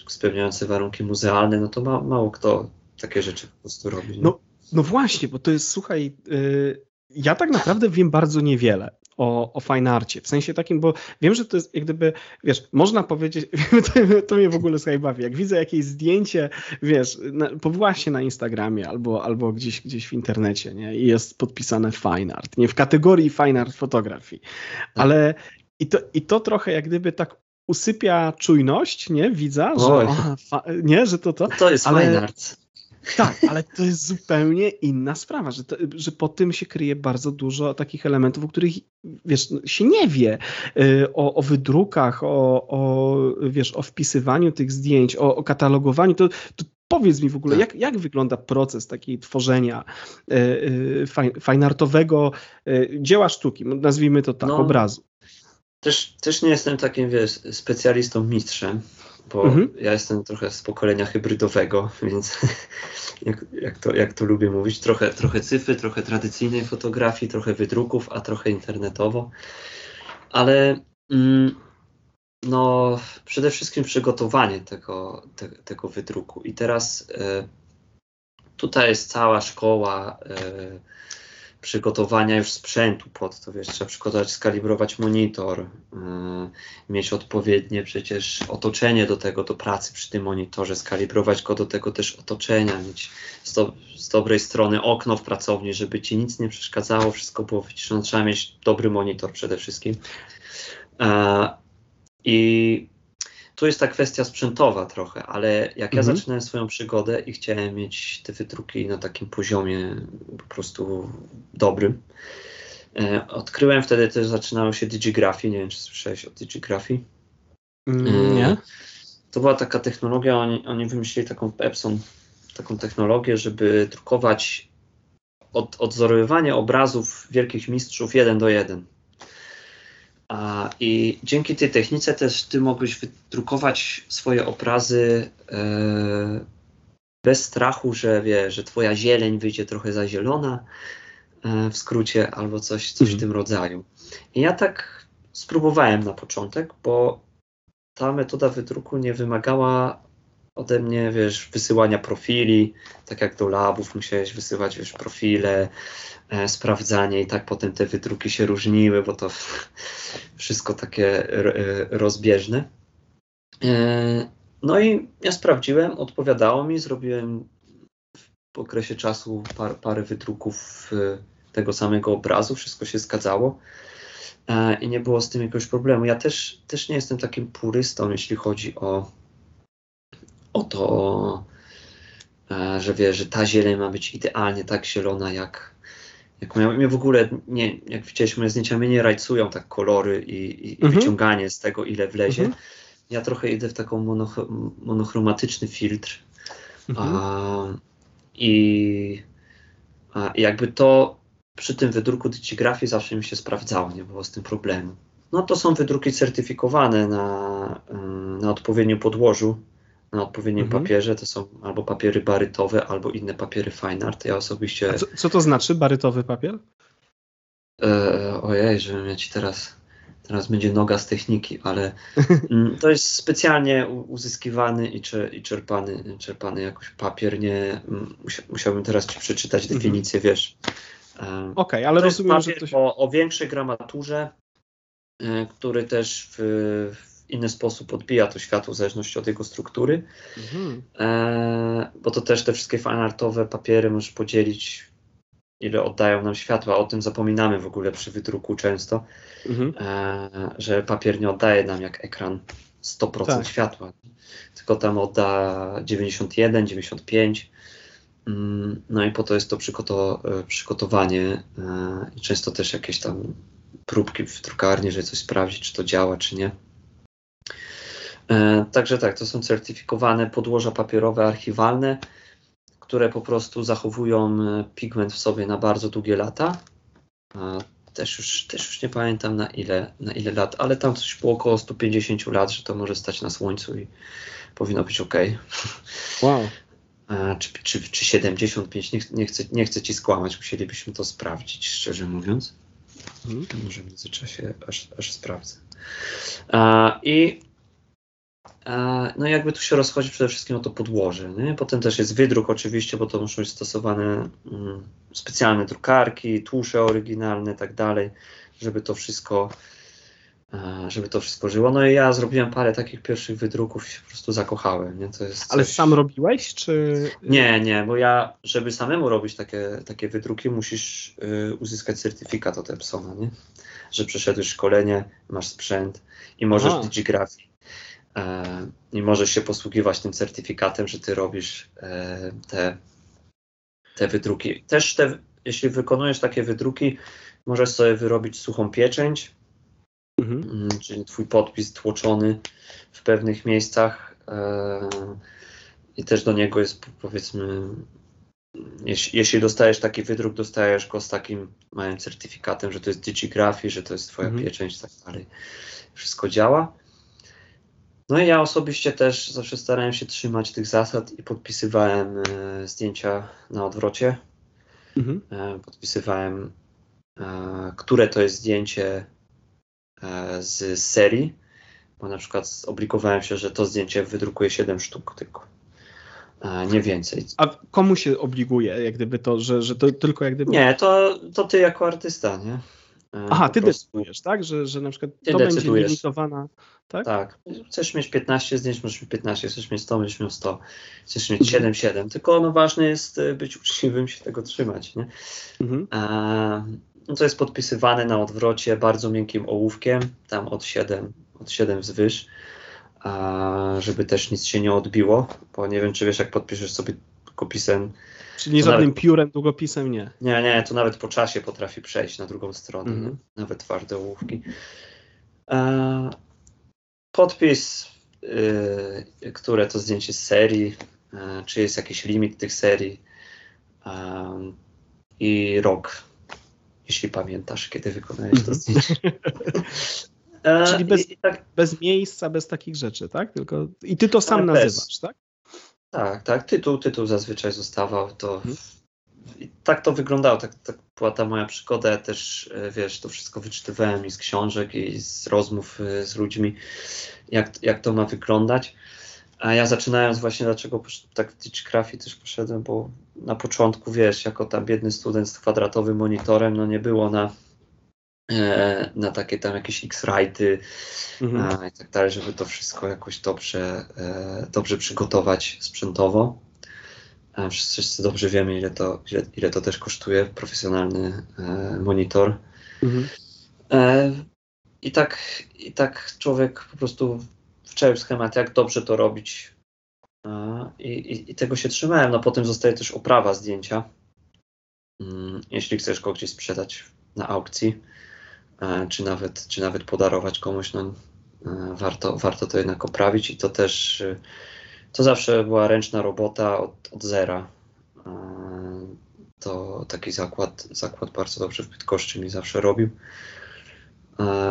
Speaker 2: spełniający warunki muzealne, no to ma, mało kto takie rzeczy po prostu robi.
Speaker 3: No, no właśnie, bo to jest, słuchaj, yy, ja tak naprawdę wiem bardzo niewiele o, o fine arcie, w sensie takim, bo wiem, że to jest jak gdyby, wiesz, można powiedzieć, *laughs* to, to mnie w ogóle słuchaj bawi, jak widzę jakieś zdjęcie, wiesz, na, właśnie na Instagramie albo, albo gdzieś, gdzieś w internecie, nie, i jest podpisane fine art, nie, w kategorii fine art fotografii, tak. ale i to, i to trochę jak gdyby tak usypia czujność, nie, widza, że, o, fa, nie, że to to.
Speaker 2: To jest ale, fine art.
Speaker 3: Tak, ale to jest zupełnie inna sprawa, że, to, że po tym się kryje bardzo dużo takich elementów, o których wiesz, się nie wie. Y, o, o wydrukach, o, o, wiesz, o wpisywaniu tych zdjęć, o, o katalogowaniu. To, to powiedz mi w ogóle, tak. jak, jak wygląda proces takiej tworzenia y, y, fajnartowego dzieła sztuki, nazwijmy to tak, no, obrazu?
Speaker 2: Też, też nie jestem takim, wiesz, specjalistą, mistrzem bo mhm. ja jestem trochę z pokolenia hybrydowego, *laughs* więc *laughs* jak, jak, to, jak to lubię mówić, trochę, trochę cyfry, trochę tradycyjnej fotografii, trochę wydruków, a trochę internetowo. Ale mm, no, przede wszystkim przygotowanie tego, te, tego wydruku. I teraz e, tutaj jest cała szkoła e, przygotowania już sprzętu pod to, wiesz, trzeba przygotować, skalibrować monitor, yy, mieć odpowiednie przecież otoczenie do tego, do pracy przy tym monitorze, skalibrować go do tego też otoczenia, mieć z, do, z dobrej strony okno w pracowni, żeby ci nic nie przeszkadzało, wszystko było wyciszone, trzeba mieć dobry monitor przede wszystkim. Yy, I tu jest ta kwestia sprzętowa trochę, ale jak ja mhm. zaczynałem swoją przygodę i chciałem mieć te wydruki na takim poziomie po prostu dobrym, e, odkryłem wtedy też zaczynało się digigrafii, nie wiem czy słyszałeś o digigrafii?
Speaker 3: Mm, nie.
Speaker 2: To była taka technologia, oni, oni wymyślili taką Epson, taką technologię, żeby drukować od, odzorowywanie obrazów wielkich mistrzów jeden do jeden. I dzięki tej technice też ty mogłeś wydrukować swoje obrazy e, bez strachu, że wie, że twoja zieleń wyjdzie trochę za zielona e, w skrócie albo coś, coś w mhm. tym rodzaju. I ja tak spróbowałem na początek, bo ta metoda wydruku nie wymagała ode mnie, wiesz, wysyłania profili, tak jak do labów musiałeś wysyłać, wiesz, profile, e, sprawdzanie i tak potem te wydruki się różniły, bo to *laughs* wszystko takie e, rozbieżne. E, no i ja sprawdziłem, odpowiadało mi, zrobiłem w okresie czasu par, parę wydruków tego samego obrazu, wszystko się zgadzało e, i nie było z tym jakiegoś problemu. Ja też, też nie jestem takim purystą, jeśli chodzi o o to, e, że wie, że ta zieleń ma być idealnie tak zielona, jak, jak mnie, mnie w ogóle, nie, jak widzieliśmy moje zdjęcia, mnie nie rajcują tak kolory i, i mhm. wyciąganie z tego, ile wlezie. Mhm. Ja trochę idę w taką monoch monochromatyczny filtr. Mhm. A, I a, jakby to przy tym wydruku dycigrafii zawsze mi się sprawdzało, nie było z tym problemu. No to są wydruki certyfikowane na, na odpowiednim podłożu, na odpowiednim mhm. papierze. To są albo papiery barytowe, albo inne papiery fine art. Ja osobiście.
Speaker 3: Co, co, to znaczy barytowy papier?
Speaker 2: E, ojej, żebym ja ci teraz. Teraz będzie noga z techniki, ale *laughs* mm, to jest specjalnie uzyskiwany i, i czerpany, czerpany jakoś papier. Nie, mm, musiałbym teraz ci przeczytać mhm. definicję, mhm. wiesz.
Speaker 3: E, Okej, okay, ale to rozumiem, że
Speaker 2: to się... o, o większej gramaturze, e, który też w, inny sposób odbija to światło w zależności od jego struktury. Mhm. E, bo to też te wszystkie fanartowe papiery możesz podzielić, ile oddają nam światła. O tym zapominamy w ogóle przy wydruku często, mhm. e, że papier nie oddaje nam jak ekran 100% tak. światła, tylko tam odda 91, 95. Mm, no i po to jest to e, przygotowanie e, i często też jakieś tam próbki w drukarni, żeby coś sprawdzić, czy to działa, czy nie. E, także tak, to są certyfikowane podłoża papierowe archiwalne, które po prostu zachowują e, pigment w sobie na bardzo długie lata. Też już, też już nie pamiętam na ile, na ile lat, ale tam coś było około 150 lat, że to może stać na słońcu i powinno być ok. *laughs*
Speaker 3: Wow.
Speaker 2: Czy, czy, czy 75, nie, nie, chcę, nie chcę ci skłamać, musielibyśmy to sprawdzić, szczerze mówiąc. Hmm. Może w międzyczasie aż, aż sprawdzę. I E, no i jakby tu się rozchodzi przede wszystkim o to podłoże. Nie? Potem też jest wydruk oczywiście, bo to muszą być stosowane mm, specjalne drukarki, tłusze oryginalne i tak dalej, żeby to wszystko żeby to wszystko żyło. No i ja zrobiłem parę takich pierwszych wydruków i się po prostu zakochałem. Nie? To jest
Speaker 3: Ale sam robiłeś, czy...
Speaker 2: Nie, nie, bo ja, żeby samemu robić takie, takie wydruki, musisz y, uzyskać certyfikat od Epsona, nie? Że przeszedłeś szkolenie, masz sprzęt i możesz Aha. digigrafii i możesz się posługiwać tym certyfikatem, że ty robisz e, te, te wydruki. Też te, jeśli wykonujesz takie wydruki, możesz sobie wyrobić suchą pieczęć, mhm. Mm, czyli twój podpis tłoczony w pewnych miejscach e, i też do niego jest powiedzmy jeśli, jeśli, dostajesz taki wydruk, dostajesz go z takim małym certyfikatem, że to jest digigrafii, że to jest twoja mhm. pieczęć i tak dalej. Wszystko działa. No i ja osobiście też zawsze starałem się trzymać tych zasad i podpisywałem e, zdjęcia na odwrocie. Mhm. E, podpisywałem, e, które to jest zdjęcie z serii, bo na przykład obligowałem się, że to zdjęcie wydrukuje 7 sztuk tylko. nie więcej.
Speaker 3: A komu się obliguje, jak gdyby to, że, że to tylko jak gdyby...
Speaker 2: Nie, to, to ty jako artysta, nie?
Speaker 3: Aha, ty prostu... decydujesz, tak? Że, że na przykład ty to decydujesz. będzie limitowana, tak?
Speaker 2: Tak. Chcesz mieć 15 zdjęć, możesz mieć 15, chcesz mieć 100, możesz mieć 100, chcesz mieć 7, 7. Tylko no, ważne jest y, być uczciwym, się tego trzymać, nie? Mhm. A, no to jest podpisywane na odwrocie bardzo miękkim ołówkiem, tam od 7, od 7 wzwyż, a, żeby też nic się nie odbiło, bo nie wiem, czy wiesz, jak podpiszesz sobie kopisem
Speaker 3: Czyli nie żadnym nawet, piórem, długopisem nie.
Speaker 2: Nie, nie, to nawet po czasie potrafi przejść na drugą stronę, mm. nawet twarde ołówki. E, podpis, y, które to zdjęcie z serii, e, czy jest jakiś limit tych serii e, i rok, jeśli pamiętasz, kiedy wykonałeś to mhm. zdjęcie. *laughs*
Speaker 3: Czyli bez, tak, bez miejsca, bez takich rzeczy, tak? Tylko, I ty to sam nazywasz, tak?
Speaker 2: Tak, tak. Tytuł, tytuł zazwyczaj zostawał. To hmm. tak to wyglądało. Tak, tak była ta moja przygoda. Ja też, e, wiesz, to wszystko wyczytywałem i z książek, i z rozmów e, z ludźmi, jak, jak to ma wyglądać. A ja zaczynając właśnie, dlaczego tak w Digicrafii też poszedłem, bo na początku, wiesz, jako tam biedny student z kwadratowym monitorem, no nie było na na takie tam jakieś X-Righty mhm. i tak dalej, żeby to wszystko jakoś dobrze, e, dobrze przygotować sprzętowo. Wszyscy dobrze wiemy, ile to, ile, ile to też kosztuje profesjonalny e, monitor. Mhm. I, tak, I tak człowiek po prostu wczoraj schemat, jak dobrze to robić. I, i, I, tego się trzymałem. No potem zostaje też oprawa zdjęcia. Mm, jeśli chcesz go gdzieś sprzedać na aukcji, E, czy nawet, czy nawet podarować komuś, no, e, warto, warto to jednak oprawić i to też e, to zawsze była ręczna robota od, od zera. To taki zakład, zakład bardzo dobrze w Bydgoszczy mi zawsze robił.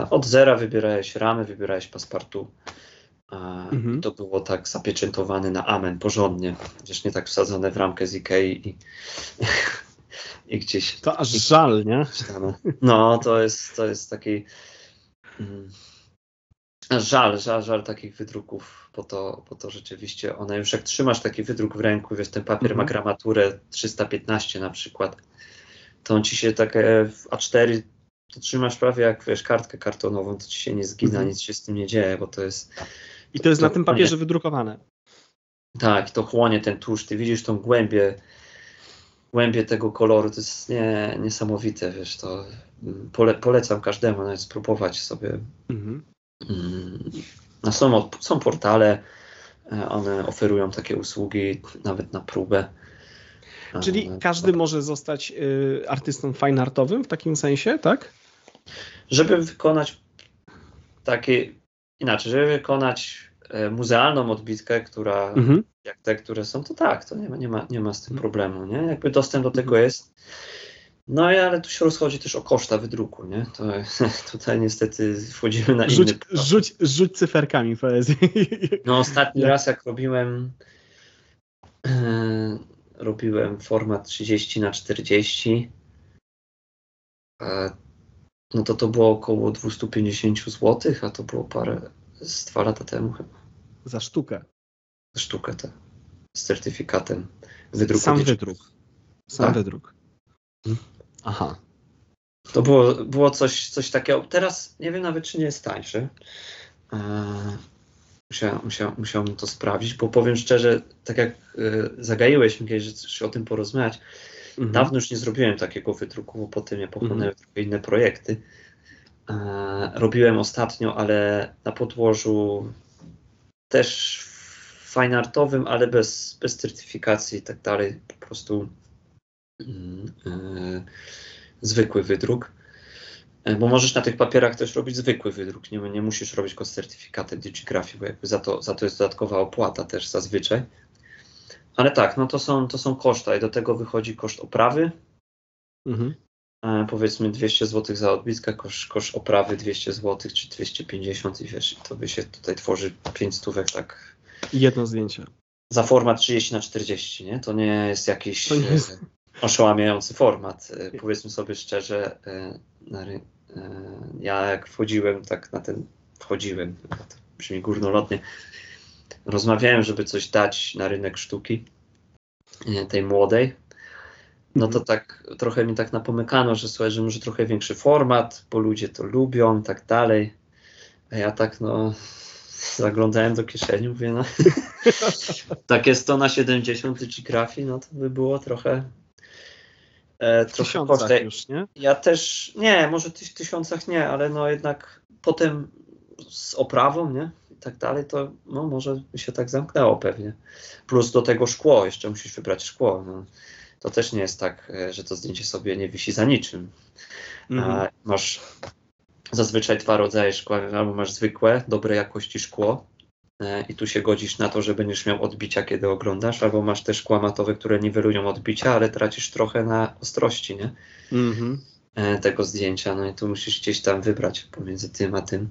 Speaker 2: Od zera wybierałeś ramy, wybierałeś paspartu. Mhm. To było tak zapieczętowane na amen, porządnie. Gdzieś nie tak wsadzone w ramkę z Ikei i i gdzieś.
Speaker 3: To aż żal, nie?
Speaker 2: No, to jest, to jest taki. Mm, żal, żal, żal takich wydruków, bo to, bo to rzeczywiście one już jak trzymasz taki wydruk w ręku, wiesz, ten papier ma mhm. gramaturę 315 na przykład, to on ci się takie w A4 to trzymasz prawie jak wiesz, kartkę kartonową, to ci się nie zgina, mhm. nic się z tym nie dzieje, bo to jest.
Speaker 3: I to jest to na tym papierze wydrukowane.
Speaker 2: Tak, to chłonie ten tusz, ty widzisz tą głębię głębie tego koloru, to jest nie, niesamowite, wiesz, to mm, pole, polecam każdemu nawet spróbować sobie. Mhm. No są, są portale, e, one oferują takie usługi nawet na próbę.
Speaker 3: Czyli każdy może zostać y, artystą fine artowym w takim sensie, tak?
Speaker 2: Żeby wykonać takie, inaczej, żeby wykonać muzealną odbitkę, która mhm jak te, które są, to tak, to nie ma, nie ma, nie ma z tym mhm. problemu, nie? Jakby dostęp do tego jest. No ale tu się rozchodzi też o koszta wydruku, nie? To *laughs* tutaj niestety wchodzimy na
Speaker 3: rzuć,
Speaker 2: inny
Speaker 3: rzuć, rzuć cyferkami poezji. *laughs*
Speaker 2: No ostatni raz jak robiłem e, robiłem format 30 na 40 e, no to to było około 250 zł, a to było parę z dwa lata temu chyba.
Speaker 3: Za sztukę
Speaker 2: sztukę tę z certyfikatem wydruku.
Speaker 3: Sam wydruk. Sam tak. wydruk. Hmm. Aha.
Speaker 2: To było, było coś, coś takiego. Teraz nie wiem nawet, czy nie jest tańszy. Eee, musiałem, musiałem, musiałem to sprawdzić, bo powiem szczerze, tak jak y, zagaiłeś mnie, że chcesz o tym porozmawiać, mhm. dawno już nie zrobiłem takiego wydruku, bo potem ja pochłonąłem mhm. inne projekty. Eee, robiłem ostatnio, ale na podłożu też fine artowym, ale bez, bez certyfikacji i tak dalej. Po prostu yy, zwykły wydruk. E, bo możesz na tych papierach też robić zwykły wydruk, nie, nie musisz robić go z certyfikatem Digigrafii, bo jakby za to, za to jest dodatkowa opłata też zazwyczaj. Ale tak, no to są, to są koszta i do tego wychodzi koszt oprawy. Mhm. E, powiedzmy 200 zł za odbitkę, koszt, koszt oprawy 200 zł czy 250 i wiesz, to by się tutaj tworzy 5 stówek tak
Speaker 3: Jedno zdjęcie.
Speaker 2: Za format 30 na 40, nie? To nie jest jakiś nie jest... E, oszałamiający format. E, powiedzmy sobie szczerze, ja jak wchodziłem tak na ten, wchodziłem, to brzmi górnolotnie, rozmawiałem, żeby coś dać na rynek sztuki, tej młodej, no to
Speaker 3: Mhm.
Speaker 2: tak trochę mi tak napomykano, że słuchaj, że może trochę większy format, bo ludzie to lubią i tak dalej. A ja tak no zaglądałem do kieszeni, mówię no *laughs* takie 100 na 70 liczygrafii, no to by było trochę e, trochę kosztej.
Speaker 3: już, nie?
Speaker 2: Ja też, nie, może w tysiącach nie, ale no jednak potem z oprawą, nie? I tak dalej, to no może się tak zamknęło pewnie. Plus do tego szkło, jeszcze musisz wybrać szkło. No. To też nie jest tak, e, że to zdjęcie sobie nie wisi za niczym.
Speaker 3: Mhm.
Speaker 2: Masz zazwyczaj dwa rodzaje szkła, albo masz zwykłe, dobrej jakości szkło e, i tu się godzisz na to, że będziesz miał odbicia, kiedy oglądasz, albo masz te szkła matowe, które niwelują odbicia, ale tracisz trochę na ostrości, nie?
Speaker 3: Mhm.
Speaker 2: e, tego zdjęcia, no i tu musisz gdzieś tam wybrać pomiędzy tym a tym.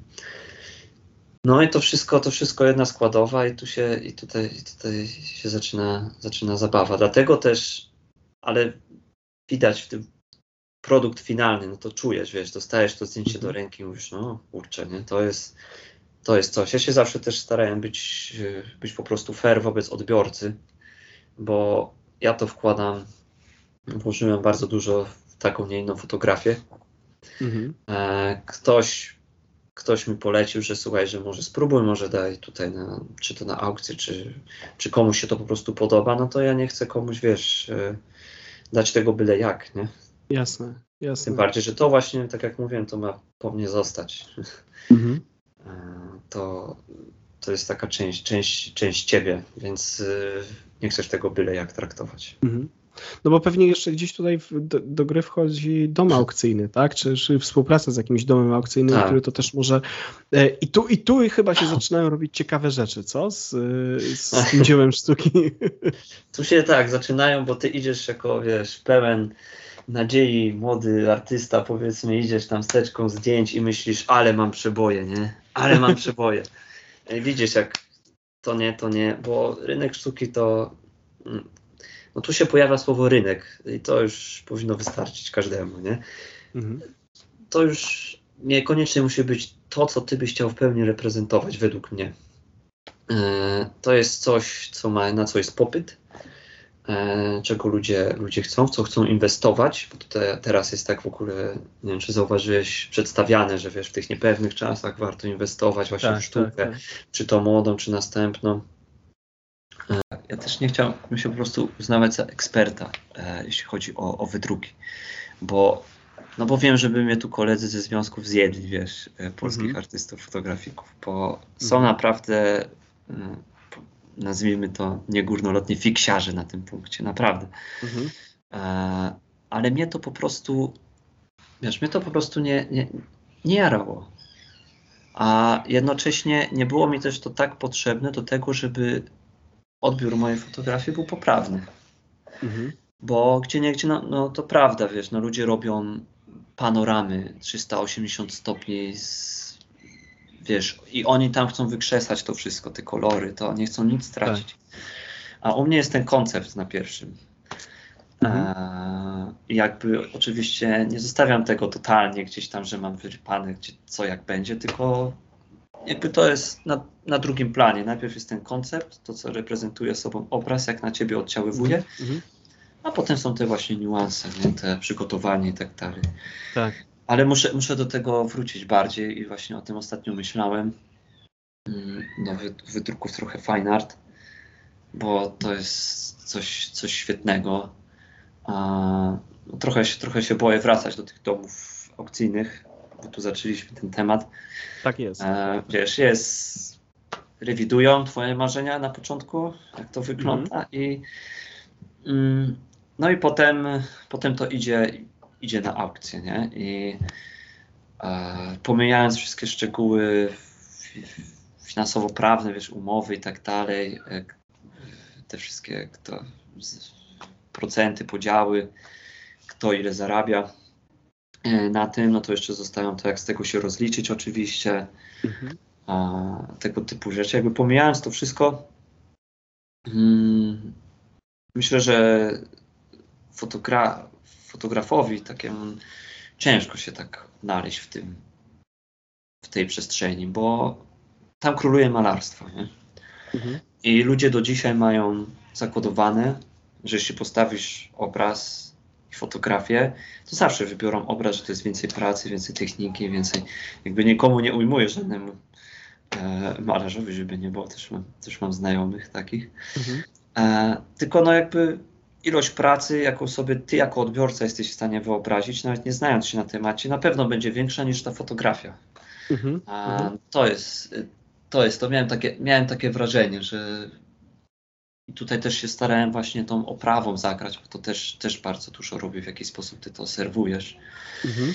Speaker 2: No i to wszystko, to wszystko jedna składowa i tu się, i tutaj, i tutaj się zaczyna, zaczyna zabawa. Dlatego też, ale widać w tym produkt finalny, no to czujesz, wiesz, dostajesz to zdjęcie
Speaker 3: Mhm.
Speaker 2: do ręki i mówisz, no kurczę, nie, to jest, to jest coś. Ja się zawsze też starałem być, e, być po prostu fair wobec odbiorcy, bo ja to wkładam, włożyłem bardzo dużo w taką, nie inną fotografię.
Speaker 3: Mhm.
Speaker 2: E, ktoś, ktoś mi polecił, że słuchaj, że może spróbuj, może daj tutaj, na, czy to na aukcję, czy, czy komuś się to po prostu podoba, no to ja nie chcę komuś, wiesz, e, dać tego byle jak, nie?
Speaker 3: Jasne, jasne.
Speaker 2: Tym bardziej, że to właśnie, tak jak mówiłem, to ma po mnie zostać.
Speaker 3: Mhm.
Speaker 2: E, To, to jest taka część, część, część ciebie, więc e, nie chcesz tego byle jak traktować.
Speaker 3: Mhm. No bo pewnie jeszcze gdzieś tutaj do, do gry wchodzi dom aukcyjny, tak? Czy, czy współpraca z jakimś domem aukcyjnym,
Speaker 2: Tak.
Speaker 3: który to też może. E, I tu, I tu chyba się zaczynają robić ciekawe rzeczy, co? Z, z tym dziełem sztuki. *laughs*
Speaker 2: Tu się tak zaczynają, bo ty idziesz jako, wiesz, pełen nadziei, młody artysta, powiedzmy, idziesz tam steczką zdjęć i myślisz, ale mam przeboje, nie? Ale mam *laughs* przeboje. E, Widzisz, jak to nie, to nie, bo rynek sztuki to. No tu się pojawia słowo rynek i to już powinno wystarczyć każdemu, nie?
Speaker 3: Mhm.
Speaker 2: To już niekoniecznie musi być to, co ty byś chciał w pełni reprezentować, według mnie. E, To jest coś, co ma, na co jest popyt, e, czego ludzie, ludzie chcą, w co chcą inwestować, bo te, teraz jest tak w ogóle, nie wiem, czy zauważyłeś, przedstawiane, że wiesz, w tych niepewnych czasach warto inwestować właśnie w sztukę,
Speaker 3: tak, tak.
Speaker 2: czy to młodą, czy następną. Ja też nie chciałbym się po prostu uznawać za eksperta, e, jeśli chodzi o, o wydruki, bo, no bo wiem, żeby mnie tu koledzy ze związków zjedli, wiesz, e, polskich
Speaker 3: Mhm.
Speaker 2: artystów, fotografików, bo są
Speaker 3: Mhm.
Speaker 2: naprawdę, mm, nazwijmy to niegórnolotnie fiksiarze na tym punkcie, naprawdę.
Speaker 3: Mhm.
Speaker 2: E, ale mnie to po prostu, wiesz, mnie to po prostu nie, nie, nie jarało. A jednocześnie nie było mi też to tak potrzebne do tego, żeby odbiór mojej fotografii był poprawny.
Speaker 3: Mhm.
Speaker 2: Bo gdzie nie gdzie, no, no to prawda, wiesz, no ludzie robią panoramy 380 stopni, z, wiesz, i oni tam chcą wykrzesać to wszystko, te kolory, to nie chcą nic stracić. A u mnie jest ten koncept na pierwszym.
Speaker 3: Mhm.
Speaker 2: Eee, jakby oczywiście nie zostawiam tego totalnie gdzieś tam, że mam wyrypane gdzie, co jak będzie, tylko jakby to jest na, na drugim planie. Najpierw jest ten koncept, to co reprezentuje sobą obraz, jak na ciebie oddziaływuje,
Speaker 3: Mhm.
Speaker 2: a potem są te właśnie niuanse, nie? te przygotowanie i tak dalej.
Speaker 3: Tak.
Speaker 2: Ale muszę, muszę do tego wrócić bardziej i właśnie o tym ostatnio myślałem. Mm, Do wy- wydruków trochę fine art, bo to jest coś, coś świetnego. A, no, trochę, się, trochę się boję wracać do tych domów aukcyjnych, tu zaczęliśmy ten temat.
Speaker 3: Tak jest.
Speaker 2: E, wiesz, jest, rewidują twoje marzenia na początku, jak to wygląda i mm, no i potem, potem to idzie, idzie na aukcję, nie? I e, pomijając wszystkie szczegóły fi- finansowo-prawne, wiesz, umowy i tak dalej, te wszystkie kto, procenty, podziały, kto ile zarabia na tym, no to jeszcze zostają to, jak z tego się rozliczyć oczywiście,
Speaker 3: Mhm.
Speaker 2: a, tego typu rzeczy. Jakby pomijając to wszystko, mm, myślę, że fotogra- fotografowi takiemu ciężko się tak znaleźć w tym, w tej przestrzeni, bo tam króluje malarstwo, nie?
Speaker 3: Mhm.
Speaker 2: I ludzie do dzisiaj mają zakodowane że jeśli postawisz obraz i fotografię, to zawsze wybiorą obraz, że to jest więcej pracy, więcej techniki, więcej, jakby nikomu nie ujmuję żadnemu e, malarzowi, żeby nie było, też mam, też mam znajomych takich. Mhm. E, tylko no jakby ilość pracy, jaką sobie ty jako odbiorca jesteś w stanie wyobrazić, nawet nie znając się na temacie, na pewno będzie większa niż ta fotografia. Mhm. E, to jest, to jest, to miałem takie, miałem takie wrażenie, że i tutaj też się starałem właśnie tą oprawą zagrać, bo to też, też bardzo dużo robię, w jaki sposób ty to serwujesz. Mhm.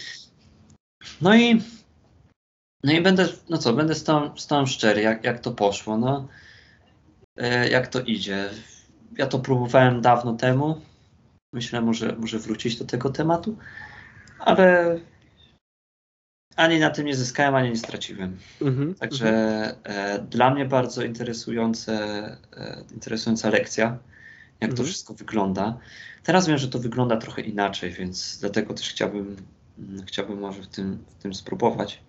Speaker 2: No i no i będę, no co, będę tą szczery, jak, jak to poszło, no e, jak to idzie. Ja to próbowałem dawno temu. Myślę, może, może wrócić do tego tematu, ale ani na tym nie zyskałem, ani nie straciłem. Mm-hmm, Także mm-hmm. e, dla mnie bardzo interesujące, e, interesująca lekcja, jak mm-hmm. to mhm. wszystko wygląda. Teraz wiem, że to wygląda trochę inaczej, więc dlatego też chciałbym, mm, chciałbym może w tym, w tym spróbować.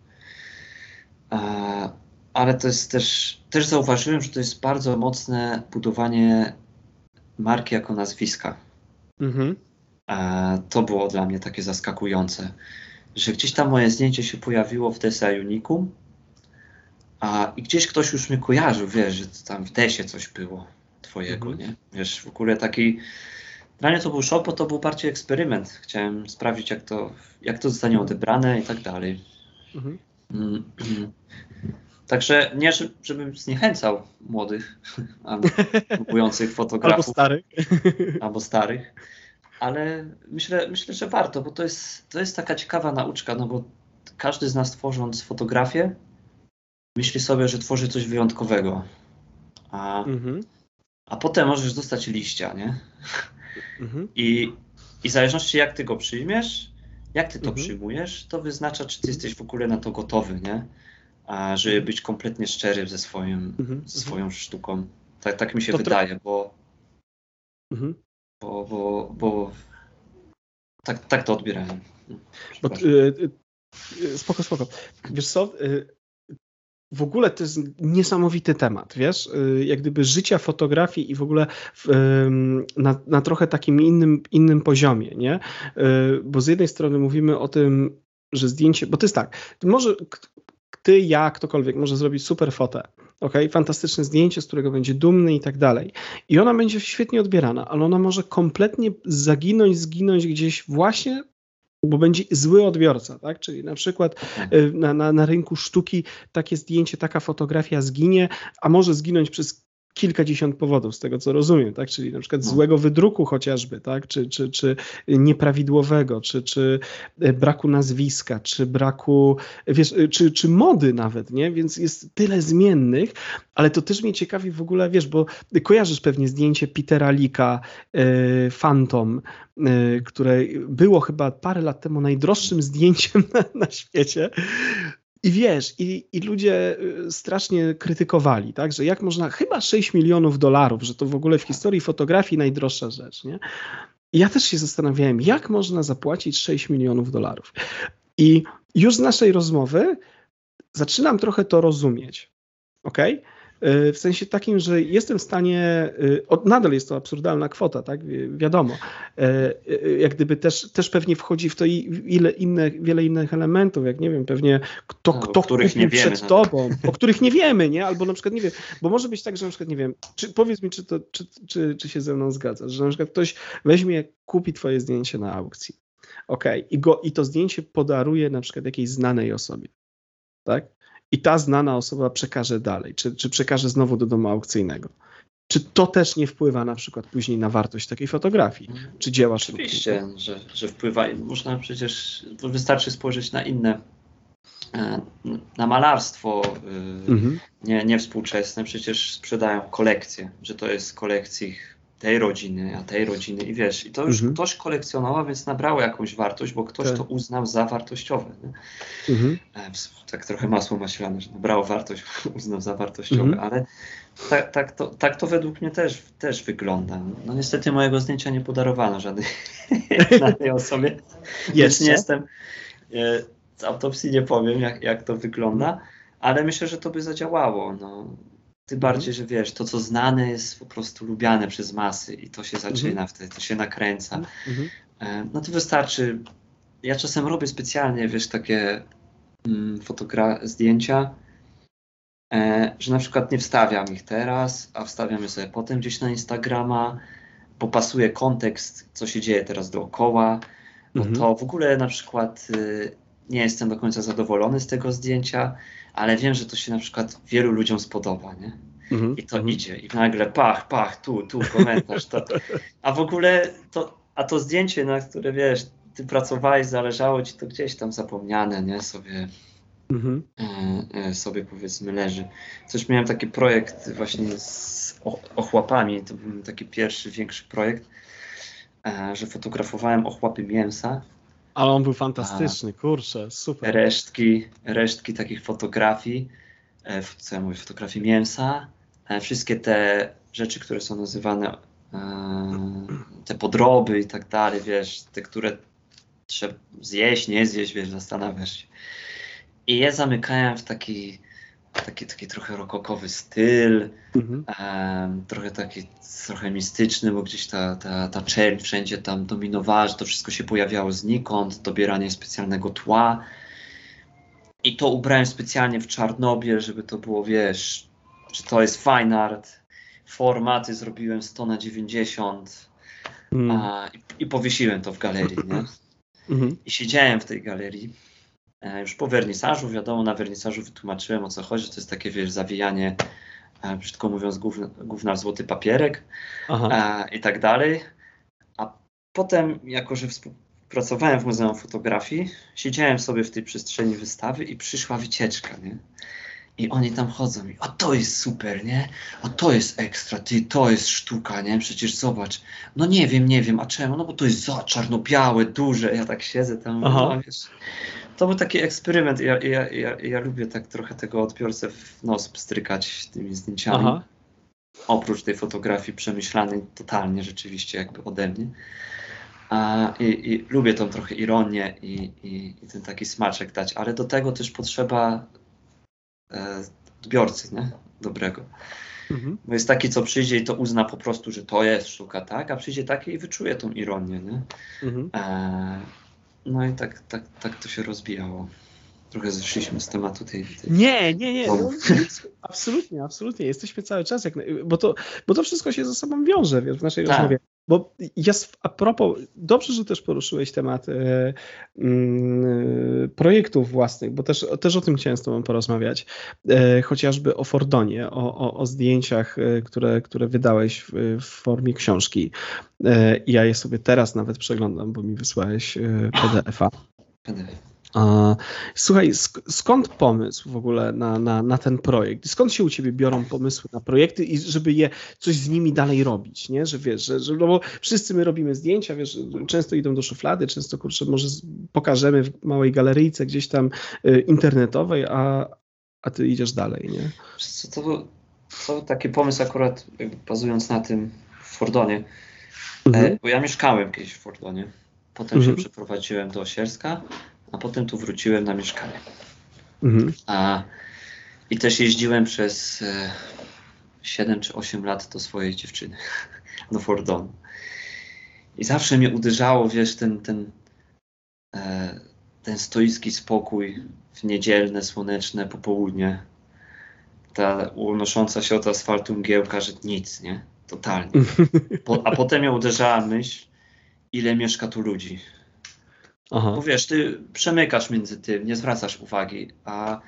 Speaker 2: E, ale to jest też, też zauważyłem, że to jest bardzo mocne budowanie marki jako nazwiska. Mhm. E, to było dla mnie takie zaskakujące że gdzieś tam moje zdjęcie się pojawiło w Desa Unicum, a i gdzieś ktoś już mnie kojarzył, wiesz, że tam w Desie coś było twojego, mhm. nie? Wiesz, w ogóle taki... Dla mnie to był szok, bo to był bardziej eksperyment. Chciałem sprawdzić, jak to, jak to zostanie odebrane i tak dalej. Mhm. Mm. *clears throat* Także nie, żebym zniechęcał młodych, *laughs* *laughs* próbujących fotografów.
Speaker 3: Albo starych.
Speaker 2: Albo starych ale myślę, myślę, że warto, bo to jest, to jest taka ciekawa nauczka, no bo każdy z nas tworząc fotografię, myśli sobie, że tworzy coś wyjątkowego. A, mhm. a potem możesz dostać liścia, nie? Mhm. I, I w zależności jak ty go przyjmiesz, jak ty to mhm. przyjmujesz, to wyznacza, czy ty jesteś w ogóle na to gotowy, nie? A, żeby być kompletnie szczery ze, swoim, mhm. ze swoją sztuką. Tak, tak mi się to wydaje, bo mhm bo, bo, bo tak, tak to odbierałem. Bo, y,
Speaker 3: y, spoko, spoko. Wiesz co, y, w ogóle to jest niesamowity temat, wiesz, y, jak gdyby życia fotografii i w ogóle w, na, na, trochę takim innym, innym poziomie, nie? Y, bo z jednej strony mówimy o tym, że zdjęcie, bo to jest tak, może ty, ja, ktokolwiek może zrobić super fotę, ok, fantastyczne zdjęcie, z którego będzie dumny i tak dalej. I ona będzie świetnie odbierana, ale ona może kompletnie zaginąć, zginąć gdzieś właśnie bo będzie zły odbiorca, tak? Czyli na przykład y, na, na, na rynku sztuki takie zdjęcie, taka fotografia zginie, a może zginąć przez kilkadziesiąt powodów, z tego co rozumiem, tak? Czyli na przykład no. złego wydruku chociażby, tak? Czy, czy, czy nieprawidłowego, czy, czy e, braku nazwiska, czy braku, wiesz, e, czy, czy mody nawet, nie? Więc jest tyle zmiennych, ale to też mnie ciekawi w ogóle, wiesz, bo kojarzysz pewnie zdjęcie Petera Lika, e, Phantom, które było chyba parę lat temu najdroższym *laughs* zdjęciem na, na świecie. I wiesz, i, i ludzie y, strasznie krytykowali, tak, że jak można, chyba 6 milionów dolarów, że to w ogóle w historii fotografii najdroższa rzecz, nie? I ja też się zastanawiałem, jak można zapłacić 6 milionów dolarów. I już z naszej rozmowy zaczynam trochę to rozumieć, ok? E, w sensie takim, że jestem w stanie, e, nadal jest to absurdalna kwota, tak, wiadomo, e, jak gdyby też, też pewnie wchodzi w to ile inne, wiele innych elementów, jak nie wiem, pewnie kto, no, kto których nie wiemy, przed tobą, o których nie wiemy, nie, albo na przykład nie wiem, bo może być tak, że na przykład nie wiem, czy, powiedz mi, czy, to, czy, czy, czy się ze mną zgadzasz, że na przykład ktoś weźmie, kupi twoje zdjęcie na aukcji, ok, i, go, i to zdjęcie podaruje na przykład jakiejś znanej osobie, tak? I ta znana osoba przekaże dalej, czy, czy przekaże znowu do domu aukcyjnego. Czy to też nie wpływa na przykład później na wartość takiej fotografii, czy dzieła
Speaker 2: sztuki? Oczywiście, że, że wpływa. Można przecież, wystarczy spojrzeć na inne, e, na malarstwo e, mhm. nie, nie współczesne. Przecież sprzedają kolekcje, że to jest kolekcji tej rodziny, a tej rodziny i wiesz, i to już mhm. ktoś kolekcjonował, więc nabrało jakąś wartość, bo ktoś tak. to uznał za wartościowe. Mhm. E, tak trochę masło maślane, że nabrało wartość, *laughs* uznał za wartościowe, mhm. ale tak, tak, to, tak to według mnie też, też wygląda. No niestety mojego zdjęcia nie podarowano żadnej, *laughs* żadnej osobie, więc nie jestem, e, z autopsji nie powiem, jak, jak to wygląda, ale myślę, że to by zadziałało. No Tym bardziej, że wiesz, to co znane jest po prostu lubiane przez masy i to się zaczyna
Speaker 3: Mhm.
Speaker 2: wtedy, to się nakręca.
Speaker 3: Mhm.
Speaker 2: E, No to wystarczy. Ja czasem robię specjalnie, wiesz, takie mm, fotogra- zdjęcia, e, że na przykład nie wstawiam ich teraz, a wstawiam je sobie potem gdzieś na Instagrama, bo pasuje kontekst, co się dzieje teraz dookoła. No
Speaker 3: Mhm.
Speaker 2: to w ogóle na przykład y, nie jestem do końca zadowolony z tego zdjęcia, ale wiem, że to się na przykład wielu ludziom spodoba, nie?
Speaker 3: Mhm.
Speaker 2: I to
Speaker 3: Mhm.
Speaker 2: idzie. I nagle pach, pach, tu, tu komentarz. To. A w ogóle to, a to zdjęcie, na które wiesz, ty pracowałeś, zależało ci to gdzieś tam zapomniane, nie? Sobie,
Speaker 3: Mhm.
Speaker 2: e, e, sobie powiedzmy leży. Coś miałem taki projekt właśnie z ochłapami. To był taki pierwszy, większy projekt, e, że fotografowałem ochłapy mięsa.
Speaker 3: Ale on był fantastyczny, kurczę, super.
Speaker 2: resztki, resztki takich fotografii, e, co ja mówię, fotografii mięsa, e, wszystkie te rzeczy, które są nazywane e, te podroby i tak dalej, wiesz, te, które trzeba zjeść, nie zjeść, wiesz, zastanawiasz się. I je zamykałem w taki, taki, taki trochę rokokowy styl,
Speaker 3: Mhm.
Speaker 2: Trochę taki, trochę mistyczny, bo gdzieś ta, ta, ta czerń wszędzie tam dominowała, że to wszystko się pojawiało znikąd, dobieranie specjalnego tła. I to ubrałem specjalnie w czarnobiel, żeby to było, wiesz, że to jest fine art. Formaty zrobiłem 100 na 90
Speaker 3: Mhm.
Speaker 2: a, i, i powiesiłem to w galerii, nie?
Speaker 3: Mhm.
Speaker 2: I siedziałem w tej galerii. E, już po wernisażu, wiadomo, na wernisażu wytłumaczyłem o co chodzi. To jest takie, wiesz, zawijanie, e, brzydko mówiąc, gówna, gówna w złoty papierek
Speaker 3: Aha.
Speaker 2: e, i tak dalej. A potem, jako że współpracowałem w Muzeum Fotografii, siedziałem sobie w tej przestrzeni wystawy i przyszła wycieczka, nie? I oni tam chodzą i a to jest super, nie? A to jest ekstra, ty, to jest sztuka, nie? Przecież zobacz. No nie wiem, nie wiem, a czemu? No bo to jest za czarno-białe, duże. Ja tak siedzę tam, no, wiesz. To był taki eksperyment. Ja, ja, ja, ja lubię tak trochę tego odbiorcę w nos pstrykać tymi zdjęciami
Speaker 3: Aha.
Speaker 2: oprócz tej fotografii przemyślanej totalnie rzeczywiście jakby ode mnie. A, i, I lubię tą trochę ironię i, i, i ten taki smaczek dać, ale do tego też potrzeba odbiorcy, nie? Dobrego.
Speaker 3: Mhm.
Speaker 2: Bo jest taki, co przyjdzie i to uzna po prostu, że to jest sztuka, tak? A przyjdzie taki i wyczuje tą ironię, nie?
Speaker 3: Mhm.
Speaker 2: E, no i tak, tak, tak to się rozbijało. Trochę zeszliśmy z tematu tej. tej...
Speaker 3: Nie, nie, nie.
Speaker 2: No.
Speaker 3: No, absolutnie, absolutnie. Jesteśmy cały czas, jak, bo, to, bo to wszystko się ze sobą wiąże wiesz, w naszej
Speaker 2: Tak.
Speaker 3: rozmowie. Bo ja s- a propos, dobrze, że też poruszyłeś temat e, mm, projektów własnych, bo też, też o tym chciałem z Tobą porozmawiać. E, chociażby o Fordonie, o, o, o zdjęciach, e, które, które wydałeś w, w formie książki. Ja je sobie teraz nawet przeglądam, bo mi wysłałeś PDF-a.
Speaker 2: PDF.
Speaker 3: Słuchaj, sk- skąd pomysł w ogóle na, na, na ten projekt? Skąd się u ciebie biorą pomysły na projekty i żeby je coś z nimi dalej robić, nie? Że wiesz, że, że no bo wszyscy my robimy zdjęcia, wiesz, często idą do szuflady, często kurczę, może pokażemy w małej galeryjce gdzieś tam y, internetowej, a, a ty idziesz dalej, nie?
Speaker 2: Co, to, był, to taki pomysł akurat bazując na tym w Fordonie.
Speaker 3: Mhm.
Speaker 2: E, bo ja mieszkałem kiedyś w Fordonie. Potem
Speaker 3: Mhm.
Speaker 2: się przeprowadziłem do Osierska, a potem tu wróciłem na mieszkanie.
Speaker 3: Mhm.
Speaker 2: A, I też jeździłem przez e, 7 czy 8 lat do swojej dziewczyny, *laughs* do Fordonu. I zawsze mnie uderzało, wiesz, ten, ten, e, ten stoicki spokój w niedzielne, słoneczne popołudnie. Ta unosząca się od asfaltu mgiełka, że nic, nie? Totalnie. *laughs* Po, a potem mnie uderzała myśl, ile mieszka tu ludzi.
Speaker 3: Aha.
Speaker 2: Bo wiesz, ty przemykasz między tym, nie zwracasz uwagi, a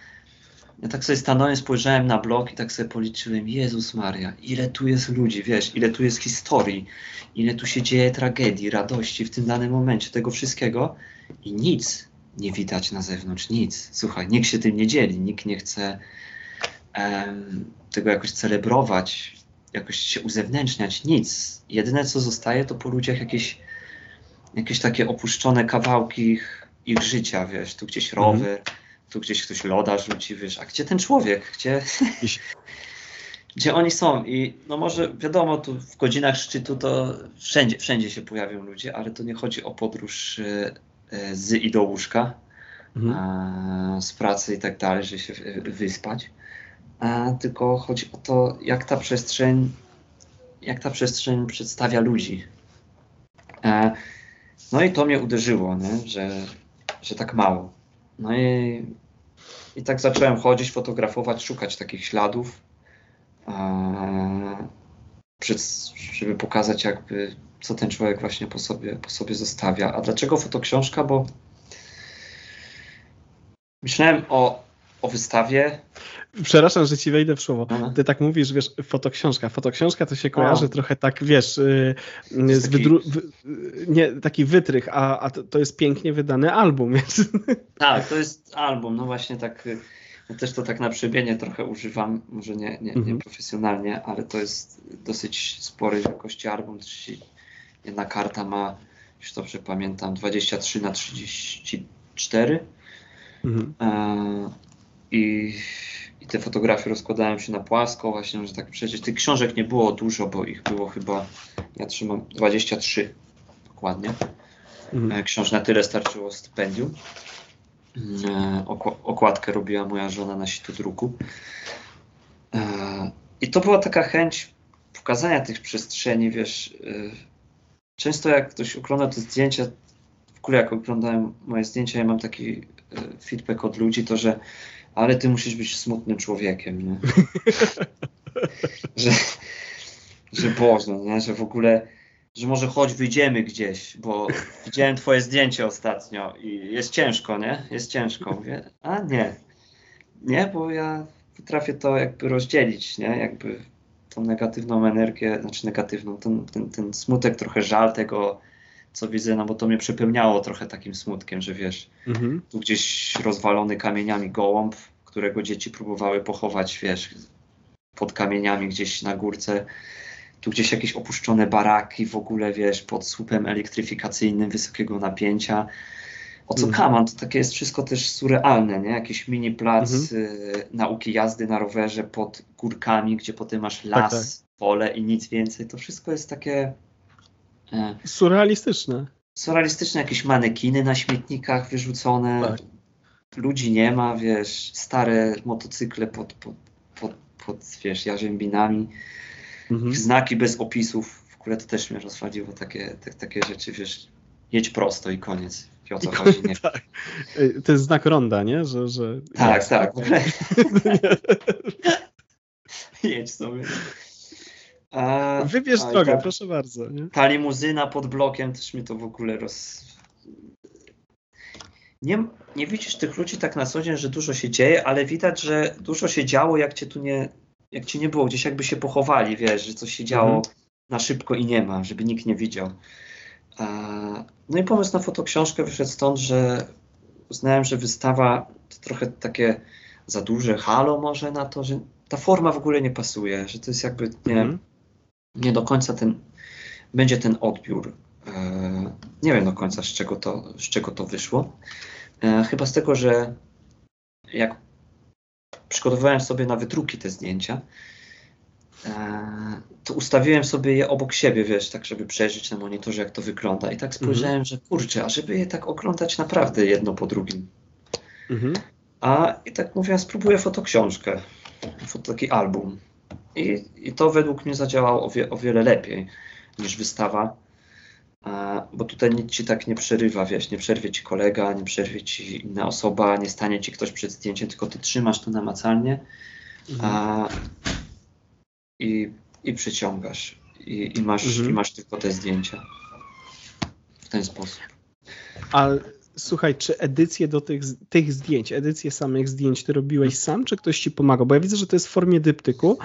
Speaker 2: ja tak sobie stanąłem, spojrzałem na blok i tak sobie policzyłem, Jezus Maria, ile tu jest ludzi, wiesz, ile tu jest historii, ile tu się dzieje tragedii, radości w tym danym momencie, tego wszystkiego i nic nie widać na zewnątrz, nic. Słuchaj, nikt się tym nie dzieli, nikt nie chce em, tego jakoś celebrować, jakoś się uzewnętrzniać, nic. Jedyne co zostaje to po ludziach jakieś jakieś takie opuszczone kawałki ich, ich życia, wiesz, tu gdzieś
Speaker 3: Mhm.
Speaker 2: rower, tu gdzieś ktoś loda rzuci, wiesz, a gdzie ten człowiek, gdzie, *laughs* gdzie oni są i no może wiadomo, tu w godzinach szczytu to wszędzie, wszędzie się pojawią ludzie, ale to nie chodzi o podróż e, e, z i do łóżka,
Speaker 3: Mhm.
Speaker 2: z pracy i tak dalej, że się wy- wyspać, tylko chodzi o to, jak ta przestrzeń, jak ta przestrzeń przedstawia ludzi. No i to mnie uderzyło, nie? Że, że tak mało. No i, i tak zacząłem chodzić, fotografować, szukać takich śladów, żeby pokazać jakby, co ten człowiek właśnie po sobie, po sobie zostawia. A dlaczego fotoksiążka? Bo myślałem o, o wystawie,
Speaker 3: Przepraszam, że ci wejdę w słowo. Ty tak mówisz, wiesz, fotoksiążka. Fotoksiążka to się kojarzy trochę tak, wiesz, yy, z wydru... nie, taki wytrych, a, a to, to, jest pięknie wydany album. Więc... *laughs*
Speaker 2: Tak, to jest album. No właśnie tak, ja też to tak na przybienie trochę używam, może nie, nie, nie mhm. profesjonalnie, ale to jest dosyć spory jakości album. Jedna karta ma, już dobrze pamiętam, 23 na 34. Mhm. I i te fotografie rozkładałem się na płasko, właśnie, że tak przejrzeć. Tych książek nie było dużo, bo ich było chyba, ja trzymam 23 dokładnie. Mhm. E, książ na tyle starczyło stypendium. E, okładkę robiła moja żona na situ druku. E, I to była taka chęć pokazania tych przestrzeni, wiesz. Często jak ktoś ogląda te zdjęcia, w ogóle jak oglądałem moje zdjęcia, ja mam taki feedback od ludzi, to że ale ty musisz być smutnym człowiekiem, nie? *laughs* że, że Boże, nie? że w ogóle, że może choć wyjdziemy gdzieś, bo widziałem twoje zdjęcie ostatnio i jest ciężko, nie? Jest ciężko. Mówię, a nie. Nie, bo ja potrafię to jakby rozdzielić, nie? Jakby tą negatywną energię, znaczy negatywną, ten, ten, ten smutek, trochę żal tego, co widzę, no bo to mnie przepełniało trochę takim smutkiem, że wiesz, mhm. tu gdzieś rozwalony kamieniami gołąb, którego dzieci próbowały pochować, wiesz, pod kamieniami gdzieś na górce, tu gdzieś jakieś opuszczone baraki w ogóle, wiesz, pod słupem elektryfikacyjnym wysokiego napięcia. O co mhm. kaman, to takie jest wszystko też surrealne, nie? Jakiś mini plac mhm. y, nauki jazdy na rowerze pod górkami, gdzie potem masz tak, las, tak, tak. pole i nic więcej. To wszystko jest takie
Speaker 3: Surrealistyczne.
Speaker 2: Surrealistyczne, jakieś manekiny na śmietnikach wyrzucone. Tak. Ludzi nie ma, wiesz, stare motocykle pod, pod, pod, pod wiesz, jarzębinami. Mhm. Znaki bez opisów, w które to też mnie rozwaliło, takie, te, takie rzeczy, wiesz, jedź prosto i koniec. I o co chodzi, nie? Tak.
Speaker 3: To jest znak ronda, nie? Że, że...
Speaker 2: Tak, tak. *laughs* jedź sobie.
Speaker 3: A, Wybierz a, drogę, ta, proszę bardzo. Nie?
Speaker 2: Ta limuzyna pod blokiem też mi to w ogóle roz... Nie, nie widzisz tych ludzi tak na co dzień, że dużo się dzieje, ale widać, że dużo się działo, jak cię tu nie, jak cię nie było, gdzieś jakby się pochowali, wiesz, że coś się działo mhm. na szybko i nie ma, żeby nikt nie widział. No i pomysł na fotoksiążkę wyszedł stąd, że uznałem, że wystawa to trochę takie za duże halo może na to, że ta forma w ogóle nie pasuje, że to jest jakby, nie mhm nie do końca ten, będzie ten odbiór. E, nie wiem do końca, z czego to, z czego to wyszło. E, chyba z tego, że jak przygotowywałem sobie na wydruki te zdjęcia, e, to ustawiłem sobie je obok siebie, wiesz, tak żeby przejrzeć na monitorze, jak to wygląda. I tak spojrzałem, mhm. że kurczę, a żeby je tak oglądać naprawdę jedno po drugim. Mhm. A i tak mówię, spróbuję fotoksiążkę, taki album. I, I to według mnie zadziałało o, wie, o wiele lepiej niż wystawa, bo tutaj nic ci tak nie przerywa, wiesz, nie przerwie ci kolega, nie przerwie ci inna osoba, nie stanie ci ktoś przed zdjęciem, tylko ty trzymasz to namacalnie mhm. a, i, i przyciągasz i, i masz, mhm. i masz tylko te zdjęcia w ten sposób.
Speaker 3: Ale Słuchaj, czy edycje do tych, tych zdjęć, edycje samych zdjęć ty robiłeś sam, czy ktoś ci pomagał? Bo ja widzę, że to jest w formie dyptyku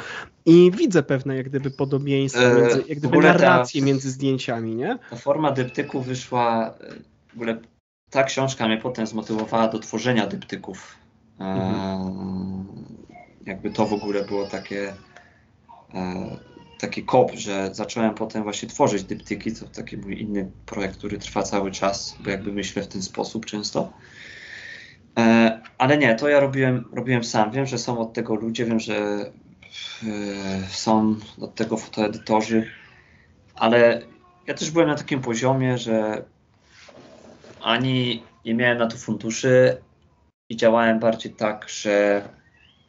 Speaker 3: i widzę pewne jak gdyby podobieństwa, e, między, jak gdyby narracje ta, między zdjęciami, nie?
Speaker 2: Ta forma dyptyku wyszła, e, w ogóle ta książka mnie potem zmotywowała do tworzenia dyptyków. E, mhm. jakby to w ogóle było takie taki kop, że zacząłem potem właśnie tworzyć dyptyki, to taki mój inny projekt, który trwa cały czas, bo jakby myślę w ten sposób często. E, ale nie, to ja robiłem, robiłem sam. Wiem, że są od tego ludzie, wiem, że e, są od tego fotoedytorzy, ale ja też byłem na takim poziomie, że ani nie miałem na to funduszy i działałem bardziej tak, że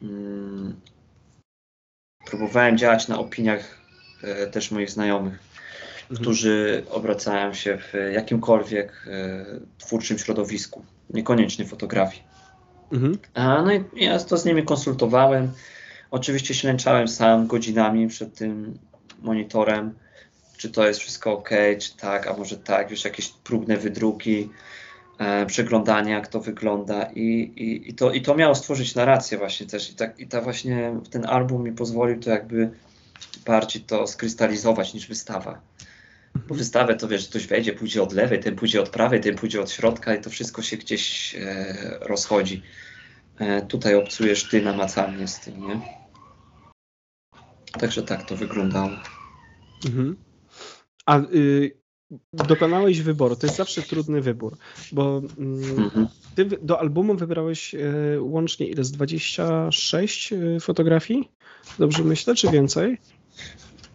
Speaker 2: mm, próbowałem działać na opiniach też moich znajomych, mhm. którzy obracają się w jakimkolwiek e, twórczym środowisku, niekoniecznie fotografii. Mhm. no i ja to z nimi konsultowałem. Oczywiście ślęczałem sam godzinami przed tym monitorem, czy to jest wszystko ok, czy tak, a może tak, już jakieś próbne wydruki, e, przeglądanie, jak to wygląda i, i, i, to, i to miało stworzyć narrację właśnie też i, tak, i ta właśnie ten album mi pozwolił to jakby bardziej to skrystalizować niż wystawa. Bo wystawę to wiesz, ktoś wejdzie, pójdzie od lewej, ten pójdzie od prawej, ten pójdzie od środka i to wszystko się gdzieś e, rozchodzi. E, tutaj obcujesz ty namacalnie z tym, nie? Także tak to wyglądało. Mhm.
Speaker 3: A y, dokonałeś wyboru. To jest zawsze trudny wybór, bo mm, mhm. ty do albumu wybrałeś y, łącznie ile z 26 y, fotografii? Dobrze myślę, czy więcej?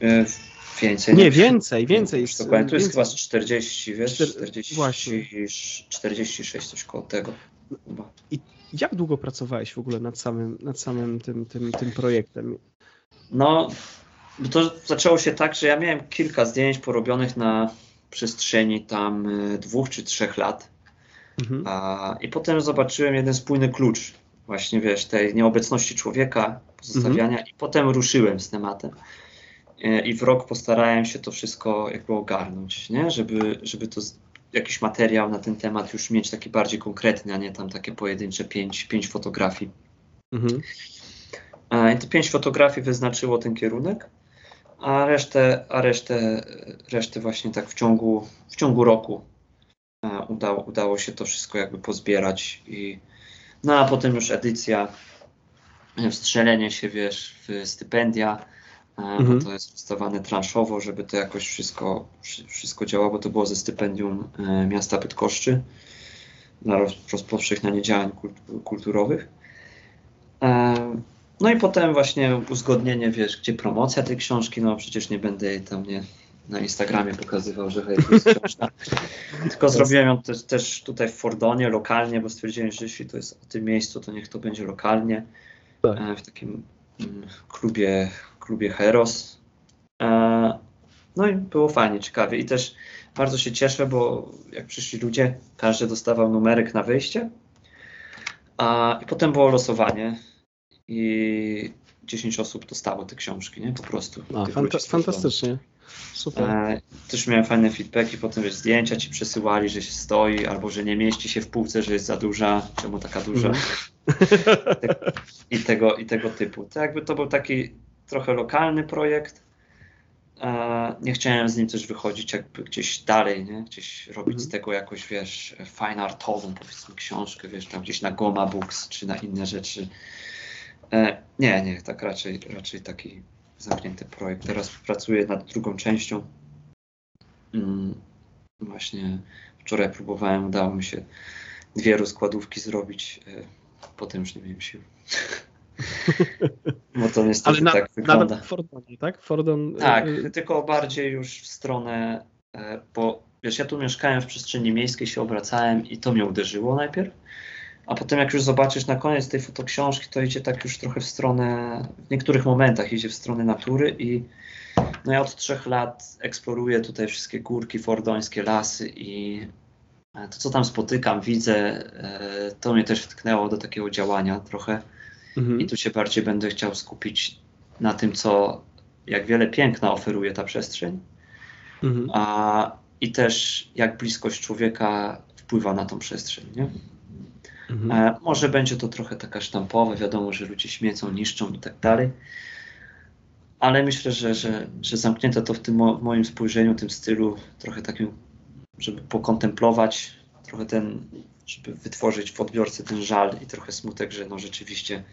Speaker 2: Y, więcej.
Speaker 3: Nie, więcej, więcej.
Speaker 2: Jest, to jest chyba z 40, wiesz? 40, Właśnie. 46, coś koło tego.
Speaker 3: I jak długo pracowałeś w ogóle nad samym, nad samym tym, tym, tym projektem?
Speaker 2: No, to zaczęło się tak, że ja miałem kilka zdjęć porobionych na przestrzeni tam e, dwóch czy trzech lat. Mhm. A, I potem zobaczyłem jeden spójny klucz, właśnie wiesz, tej nieobecności człowieka, pozostawiania, mhm. i potem ruszyłem z tematem. E, I w rok postarałem się to wszystko jakby ogarnąć, nie? Żeby, żeby to jakiś materiał na ten temat już mieć taki bardziej konkretny, a nie tam takie pojedyncze pięć, pięć fotografii. Mhm. I te pięć fotografii wyznaczyło ten kierunek, a resztę, a resztę, resztę właśnie tak w ciągu, w ciągu roku udało, udało się to wszystko jakby pozbierać i no a potem już edycja, wstrzelenie się wiesz w stypendia, mhm. bo to jest ustawane transzowo, żeby to jakoś wszystko, wszystko działało, bo to było ze stypendium e, miasta Bydgoszczy dla rozpowszechniania działań kulturowych. No i potem właśnie uzgodnienie, wiesz, gdzie promocja tej książki, no przecież nie będę jej tam nie na Instagramie pokazywał, że hej, to jest książka. *laughs* Tylko zrobiłem ją też, też tutaj w Fordonie, lokalnie, bo stwierdziłem, że jeśli to jest o tym miejscu, to niech to będzie lokalnie. Tak. E, w takim mm, klubie, klubie Heros. E, no i było fajnie, ciekawie. I też bardzo się cieszę, bo jak przyszli ludzie, każdy dostawał numerek na wyjście. A, I potem było losowanie i 10 osób dostało te książki, nie? Po prostu.
Speaker 3: A, fanta fantastycznie. Super. E,
Speaker 2: też miałem fajne feedbacki, potem wiesz, zdjęcia ci przesyłali, że się stoi, albo że nie mieści się w półce, że jest za duża, czemu taka duża. *laughs* Mm. I, tego, I tego typu. To jakby to był taki trochę lokalny projekt. E, nie chciałem z nim też wychodzić jakby gdzieś dalej, nie? Gdzieś robić mm. z tego jakoś, wiesz, fine artową, powiedzmy, książkę, wiesz, tam gdzieś na Goma Books, czy na inne rzeczy nie, nie, tak raczej, raczej taki zamknięty projekt. Teraz pracuję nad drugą częścią. Mm, właśnie wczoraj próbowałem, udało mi się dwie rozkładówki zrobić. E, potem już nie miałem sił. *laughs* Bo to niestety Ale na, tak wygląda.
Speaker 3: w Fordonie, tak? Fordon,
Speaker 2: e, tak, y tylko bardziej już w stronę, bo wiesz, ja tu mieszkałem w przestrzeni miejskiej, się obracałem i to mnie uderzyło najpierw. A potem jak już zobaczysz na koniec tej fotoksiążki, to idzie tak już trochę w stronę, w niektórych momentach idzie w stronę natury i no ja od trzech lat eksploruję tutaj wszystkie górki, fordońskie lasy i to, co tam spotykam, widzę, e, to mnie też wtknęło do takiego działania trochę. Mhm. I tu się bardziej będę chciał skupić na tym, co, jak wiele piękna oferuje ta przestrzeń, mhm. a, i też jak bliskość człowieka wpływa na tą przestrzeń. Nie? Mhm. E, może będzie to trochę taka sztampowe, wiadomo, że ludzie śmiecą, niszczą i tak dalej. Ale myślę, że, że, że zamknięte to w tym mo moim spojrzeniu, tym stylu, trochę takim, żeby pokontemplować, trochę ten, żeby wytworzyć w odbiorcy ten żal i trochę smutek, że no rzeczywiście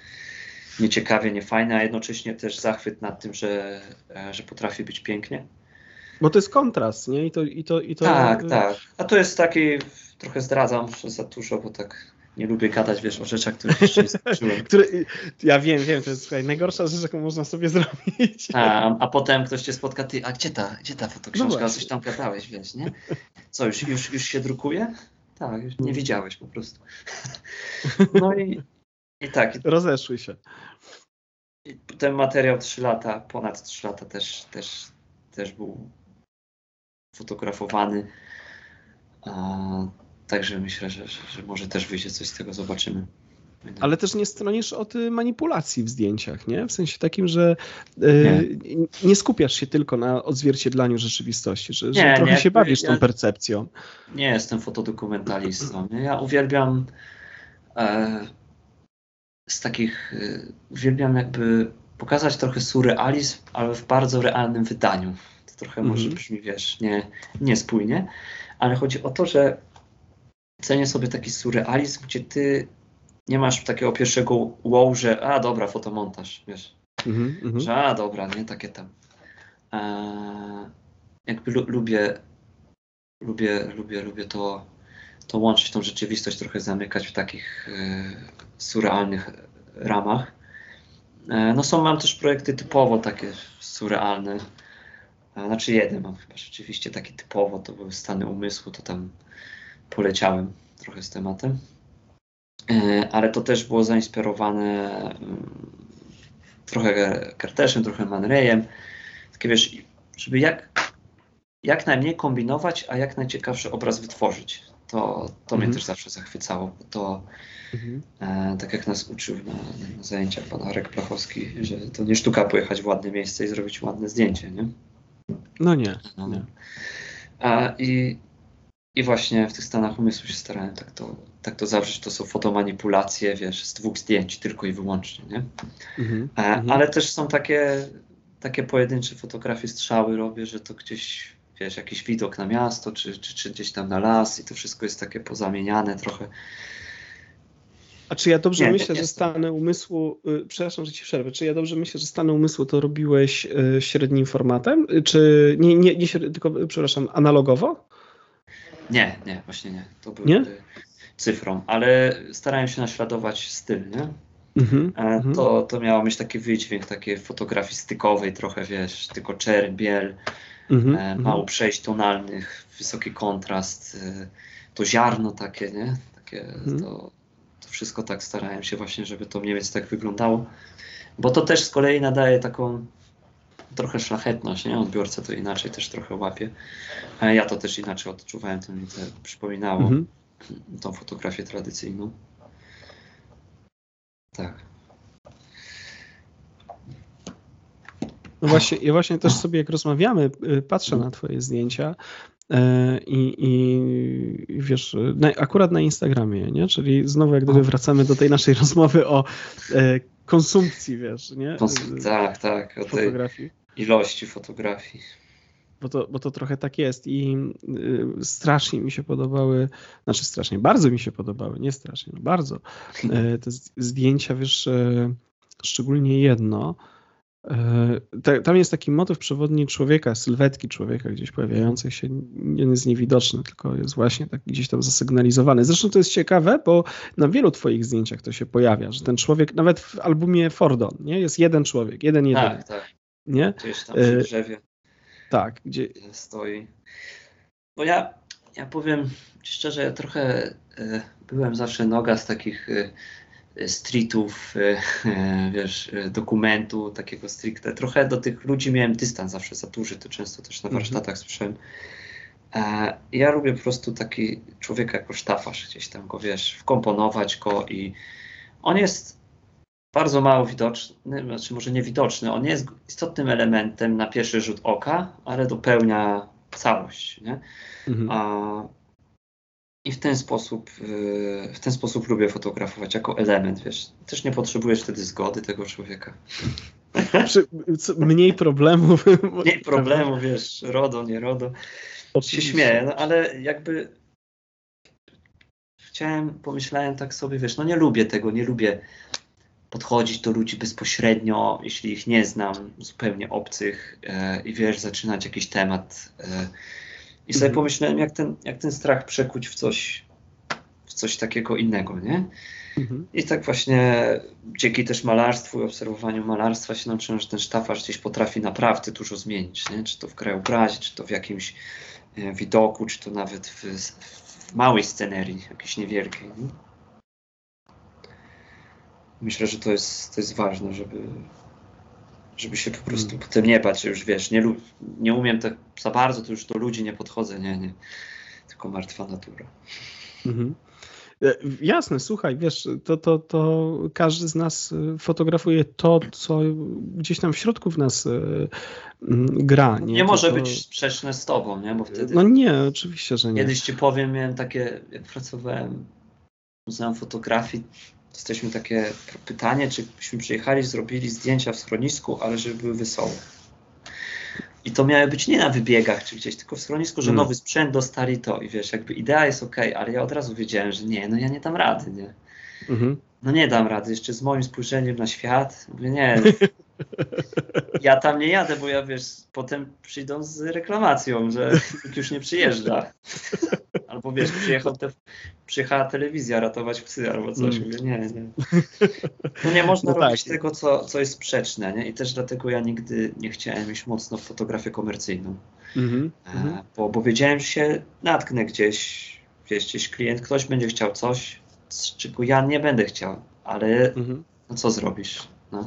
Speaker 2: nieciekawie, niefajne, a jednocześnie też zachwyt nad tym, że, e, że potrafi być pięknie.
Speaker 3: Bo to jest kontrast, nie? I to, i to, i to...
Speaker 2: Tak, tak. A to jest taki, trochę zdradzam, że za dużo, bo tak nie lubię gadać, wiesz, o rzeczach, które jeszcze nie skończyłem. *laughs* Które,
Speaker 3: ja wiem, wiem, to jest słuchaj, najgorsza rzecz, jaką można sobie zrobić.
Speaker 2: A, a potem ktoś cię spotka, ty, a gdzie ta, gdzie ta fotoksiążka, no coś tam gadałeś, wiesz, nie? Co, już, już, już się drukuje? Tak, już nie widziałeś po prostu. *laughs* No i, i tak.
Speaker 3: Rozeszły się.
Speaker 2: ten materiał 3 lata, ponad 3 lata też, też, też był fotografowany. Także myślę, że, że, że może też wyjdzie coś z tego, zobaczymy.
Speaker 3: Ale też nie stronisz od manipulacji w zdjęciach, nie? W sensie takim, że y, nie, nie skupiasz się tylko na odzwierciedlaniu rzeczywistości, że, że trochę nie, się bawisz ja, tą percepcją.
Speaker 2: Nie jestem fotodokumentalistą. Ja uwielbiam e, z takich, e, uwielbiam jakby pokazać trochę surrealizm, ale w bardzo realnym wydaniu. To trochę mm -hmm. może brzmi, wiesz, nie, niespójnie, ale chodzi o to, że cenię sobie taki surrealizm, gdzie ty nie masz takiego pierwszego wow, że a dobra, fotomontaż, wiesz. Mm -hmm. Że a dobra, nie, takie tam. E, jakby lu lubię, lubię, lubię, lubię to, to łączyć, tą rzeczywistość trochę zamykać w takich e, surrealnych ramach. E, no są, mam też projekty typowo takie surrealne. E, znaczy jeden mam chyba rzeczywiście taki typowo, to były stany umysłu, to tam poleciałem trochę z tematem. E, ale to też było zainspirowane mm, trochę Karteszem, trochę Manrejem. Takie wiesz, żeby jak, jak najmniej kombinować, a jak najciekawszy obraz wytworzyć. To, to mhm. mnie też zawsze zachwycało, to mhm. e, tak jak nas uczył na, na, zajęciach pan Arek Plachowski, że to nie sztuka pojechać w ładne miejsce i zrobić ładne zdjęcie, nie?
Speaker 3: No nie. No. nie.
Speaker 2: A, i, I właśnie w tych stanach umysłu się starałem tak to, tak to zawrzeć. To są fotomanipulacje, wiesz, z dwóch zdjęć tylko i wyłącznie, nie? Mhm. E, mhm. ale też są takie, takie pojedyncze fotografie strzały robię, że to gdzieś wiesz, jakiś widok na miasto, czy, czy, czy gdzieś tam na las i to wszystko jest takie pozamieniane trochę.
Speaker 3: A czy ja dobrze nie, myślę, nie, że stany umysłu, y, przepraszam, że ci przerwę, czy ja dobrze myślę, że stany umysłu to robiłeś y, średnim formatem, y, czy nie, nie, nie tylko, przepraszam, analogowo?
Speaker 2: Nie, nie, właśnie nie. To był nie? cyfrą, ale starałem się naśladować styl, nie? Mm -hmm, to, to miało mieć taki wydźwięk takiej fotografii stykowej, trochę wiesz, tylko czerń, biel, mm -hmm, mało przejść tonalnych, wysoki kontrast, to ziarno takie, nie? Takie, mm -hmm. to, to wszystko tak starałem się właśnie, żeby to mniej więcej tak wyglądało. Bo to też z kolei nadaje taką trochę szlachetność, nie? Odbiorca to inaczej też trochę łapie. Ja to też inaczej odczuwałem, to mi to przypominało mhm. tą fotografię tradycyjną. Tak.
Speaker 3: No właśnie, ja właśnie też sobie jak rozmawiamy, y, patrzę na twoje zdjęcia E, I, i wiesz, na, akurat na Instagramie, nie? Czyli znowu jak gdyby wracamy do tej naszej *laughs* rozmowy o e, konsumpcji, wiesz, nie?
Speaker 2: tak, tak, o fotografii. ilości fotografii.
Speaker 3: Bo to, bo to trochę tak jest i y, strasznie mi się podobały, znaczy strasznie, bardzo mi się podobały, nie strasznie, no bardzo, e, *laughs* te zdjęcia, wiesz, e, szczególnie jedno, tam jest taki motyw przewodni człowieka, sylwetki człowieka gdzieś pojawiających się. Nie jest niewidoczny, tylko jest właśnie tak gdzieś tam zasygnalizowany. Zresztą to jest ciekawe, bo na wielu twoich zdjęciach to się pojawia, że ten człowiek, nawet w albumie Fordon, nie? Jest jeden człowiek, jeden, jeden.
Speaker 2: Tak, tak. Nie? Gdzieś tam przy e, drzewie.
Speaker 3: Tak, gdzie...
Speaker 2: Stoi. Bo ja, ja powiem szczerze, ja trochę e, byłem zawsze noga z takich streetów, e, e, wiesz, e, dokumentu takiego stricte. Trochę do tych ludzi miałem dystans zawsze za duży, to często też na mhm. warsztatach słyszałem. Ja lubię po prostu taki człowiek jako sztafasz, gdzieś tam go, wiesz, wkomponować go i on jest bardzo mało widoczny, znaczy może niewidoczny, on jest istotnym elementem na pierwszy rzut oka, ale dopełnia całość, nie? Mhm. A i w ten sposób, y, w ten sposób lubię fotografować jako element, wiesz. Też nie potrzebujesz wtedy zgody tego człowieka.
Speaker 3: Mniej problemów.
Speaker 2: Mniej problemów, wiesz, RODO, nie RODO. Oczywiście. Się śmieję, no ale jakby chciałem, pomyślałem tak sobie, wiesz, no nie lubię tego, nie lubię podchodzić do ludzi bezpośrednio, jeśli ich nie znam, zupełnie obcych e, i wiesz, zaczynać jakiś temat e, i sobie mhm. pomyślałem, jak ten, jak ten strach przekuć w coś, w coś takiego innego, nie? Mhm. I tak właśnie dzięki też malarstwu i obserwowaniu malarstwa się nauczyłem, że ten sztafarz gdzieś potrafi naprawdę dużo zmienić, nie? Czy to w krajobrazie, czy to w jakimś e, widoku, czy to nawet w, w małej scenerii, jakiejś niewielkiej. Nie? Myślę, że to jest, to jest ważne, żeby, żeby się po prostu hmm. potem nie bać, już wiesz, nie, nie umiem tak za bardzo, to już do ludzi nie podchodzę, nie, nie. Tylko martwa natura. Mhm.
Speaker 3: E, jasne, słuchaj, wiesz, to, to, to każdy z nas e, fotografuje to, co gdzieś tam w środku w nas e, gra.
Speaker 2: Nie,
Speaker 3: nie
Speaker 2: może
Speaker 3: to,
Speaker 2: być sprzeczne z tobą, nie? Bo wtedy.
Speaker 3: No nie, oczywiście, że nie.
Speaker 2: Kiedyś ci powiem, miałem takie, jak pracowałem w Muzeum Fotografii, jesteśmy takie pytanie, czy byśmy przyjechali, zrobili zdjęcia w schronisku, ale żeby były wesołe. I to miało być nie na wybiegach czy gdzieś, tylko w schronisku, że mm. nowy sprzęt dostali to i wiesz, jakby idea jest ok, ale ja od razu wiedziałem, że nie, no ja nie dam rady, nie. Mm-hmm. No nie dam rady, jeszcze z moim spojrzeniem na świat, mówię, nie, *laughs* ja tam nie jadę, bo ja wiesz, potem przyjdą z reklamacją, że już nie przyjeżdża. *laughs* Albo wiesz, przyjechał te, przyjechała telewizja ratować psy albo coś. Mm. Mówię, nie, nie. *laughs* No nie można no robić tak. tego, co, co jest sprzeczne, nie? I też dlatego ja nigdy nie chciałem iść mocno w fotografię komercyjną. Mm-hmm. E, bo, bo wiedziałem, że się natknę gdzieś, wiesz, gdzieś klient, ktoś będzie chciał coś, czego ja nie będę chciał, ale mm-hmm. no co zrobisz? No.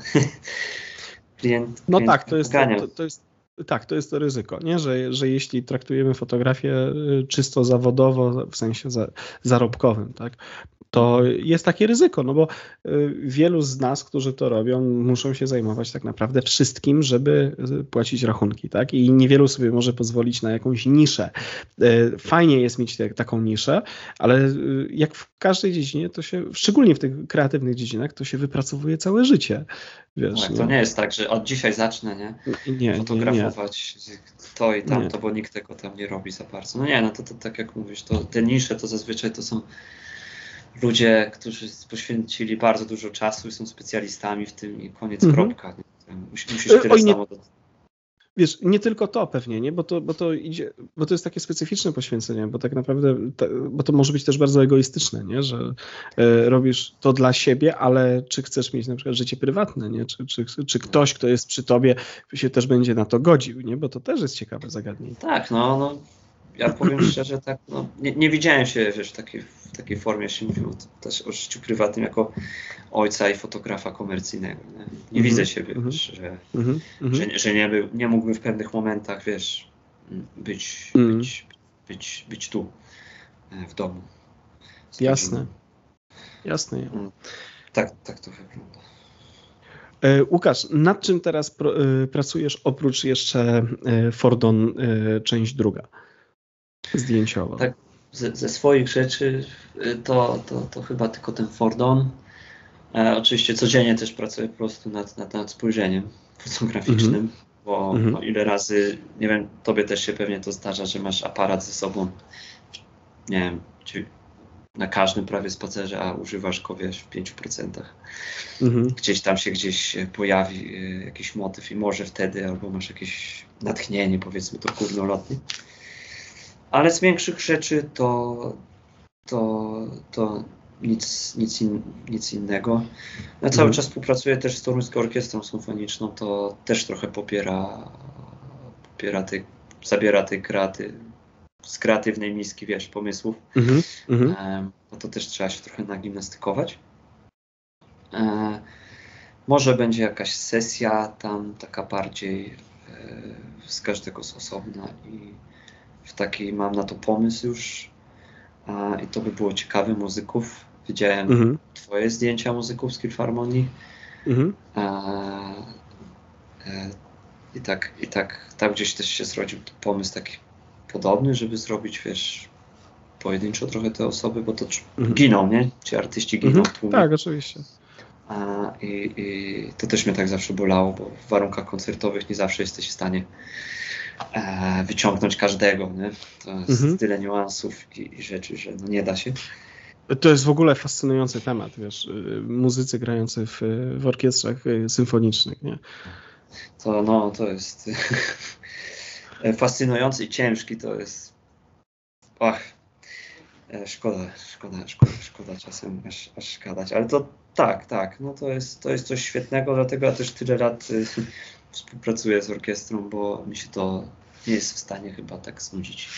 Speaker 2: *laughs* klient,
Speaker 3: no tak, to jest, to, to, jest, tak, to jest to ryzyko, nie? Że, że jeśli traktujemy fotografię y, czysto zawodowo, w sensie za, zarobkowym, tak, to jest takie ryzyko, no bo y, wielu z nas, którzy to robią, muszą się zajmować tak naprawdę wszystkim, żeby y, płacić rachunki, tak? I niewielu sobie może pozwolić na jakąś niszę. Fajnie jest mieć te, taką niszę, ale jak w każdej dziedzinie, to się, szczególnie w tych kreatywnych dziedzinach, to się wypracowuje całe życie. Wiesz,
Speaker 2: no, to nie jest tak, że od dzisiaj zacznę, nie? nie Fotografować nie, nie. to i tamto, bo nikt tego tam nie robi za bardzo. No nie, no to, to tak jak mówisz, to te nisze to zazwyczaj to są ludzie, którzy poświęcili bardzo dużo czasu i są specjalistami w tym i koniec, mhm. kropka. Musisz tyle Oj, samo do...
Speaker 3: Wiesz, nie tylko to pewnie, nie? Bo, to, bo, to idzie, bo to jest takie specyficzne poświęcenie, bo tak naprawdę, bo to może być też bardzo egoistyczne, nie? że e, robisz to dla siebie, ale czy chcesz mieć na przykład życie prywatne, nie? Czy, czy, czy ktoś, kto jest przy tobie, się też będzie na to godził, nie? bo to też jest ciekawe zagadnienie.
Speaker 2: Tak, no, no ja powiem *clears throat* szczerze, tak, no, nie, nie widziałem się wiesz, w, takiej, w takiej formie, jeśli mówił też o życiu prywatnym, jako ojca i fotografa komercyjnego. Nie, nie mm -hmm. widzę siebie, mm -hmm. że, mm -hmm. że, że nie, był, nie mógłbym w pewnych momentach, wiesz, być, mhm. być, być, być tu, e, w domu.
Speaker 3: Jasne. Jasne.
Speaker 2: Mm. Tak, tak to wygląda.
Speaker 3: E, Łukasz, nad czym teraz pr e, pracujesz oprócz jeszcze Fordon część druga? zdjęciowa.
Speaker 2: Tak, ze, ze, swoich rzeczy to, to, to chyba tylko ten Fordon. E, oczywiście codziennie też pracuję po prostu nad, nad, nad spojrzeniem fotograficznym, mm -hmm. bo mm -hmm. no, ile razy, nie wiem, tobie też się pewnie to zdarza, że masz aparat ze sobą, nie wiem, czy na każdym prawie spacerze, a używasz go wiesz, w 5%. Mm -hmm. Gdzieś tam się gdzieś pojawi y, jakiś motyw i może wtedy, albo masz jakieś natchnienie, powiedzmy to górnolotnie. Ale z większych rzeczy to, to, to nic, nic, in, nic innego. Ja cały mhm. czas współpracuję też z Toruńską Orkiestrą Symfoniczną, to też trochę popiera, popiera tej, zabiera tej kreaty, z kreatywnej miski, wiesz, pomysłów. Mhm. Mhm. no to też trzeba się trochę nagimnastykować. E, może będzie jakaś sesja tam taka bardziej e, z każdego z osobna i w taki mam na to pomysł już i to by było ciekawe muzyków. Widziałem mhm. twoje zdjęcia muzyków z Kilfarmonii. Mhm. A, e, I tak, i tak tam gdzieś też się zrodził pomysł taki podobny, żeby zrobić, wiesz, pojedynczo trochę te osoby, bo to mhm. giną, nie? Ci artyści giną
Speaker 3: mhm. Tak, oczywiście.
Speaker 2: A, i, I to też mnie tak zawsze bolało, bo w warunkach koncertowych nie zawsze jesteś w stanie e, wyciągnąć każdego. Nie? To jest mhm. tyle niuansów i, i, rzeczy, że no nie da się.
Speaker 3: To jest w ogóle fascynujący temat, wiesz, y, muzycy grający w, w orkiestrach y, symfonicznych, nie?
Speaker 2: To no, to jest *laughs* fascynujący i ciężki, to jest ach, e, szkoda, szkoda, szkoda, szkoda czasem aż, aż szkadać, ale to tak, tak, no to jest, to jest coś świetnego, dlatego ja też tyle lat y, *laughs* współpracuję z orkiestrą, bo mi się to nie jest w stanie chyba tak znudzić.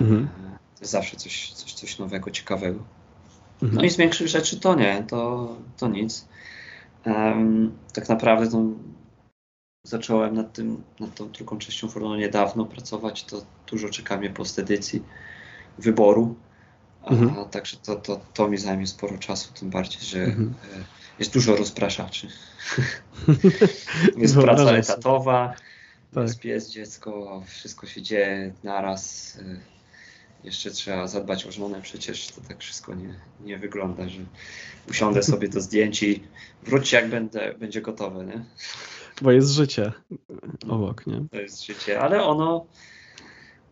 Speaker 2: Mhm. Jest zawsze coś, coś, coś nowego, ciekawego. Mhm. No i z większych rzeczy to nie, to, to nic. Um, tak naprawdę to zacząłem nad tym, nad tą drugą częścią Frodo niedawno pracować, to dużo czeka mnie postedycji wyboru. Mhm. A, także to, to, to mi zajmie sporo czasu, tym bardziej, że mhm. E, jest dużo rozpraszaczy. *laughs* jest praca etatowa, tak. jest pies, dziecko, wszystko się dzieje naraz. E, jeszcze trzeba zadbać o żonę, przecież to tak wszystko nie, nie wygląda, że usiądę sobie do zdjęć i wróćcie jak będę, będzie gotowe, nie?
Speaker 3: Bo jest życie obok, nie?
Speaker 2: To jest życie, ale ono,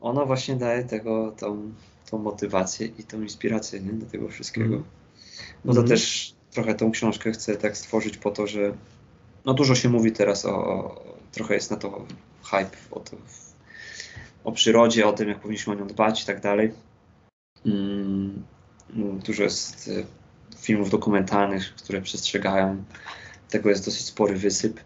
Speaker 2: ono właśnie daje tego, tą, tą motywację i tą inspirację nie? do tego wszystkiego. Mm. Bo to mm. też trochę tą książkę chcę tak stworzyć po to, że no dużo się mówi teraz o, o trochę jest na to hype, o, to, o przyrodzie, o tym, jak powinniśmy o nią dbać i tak dalej. Mm, dużo jest e, filmów dokumentalnych, które przestrzegają. Tego jest dosyć spory wysyp.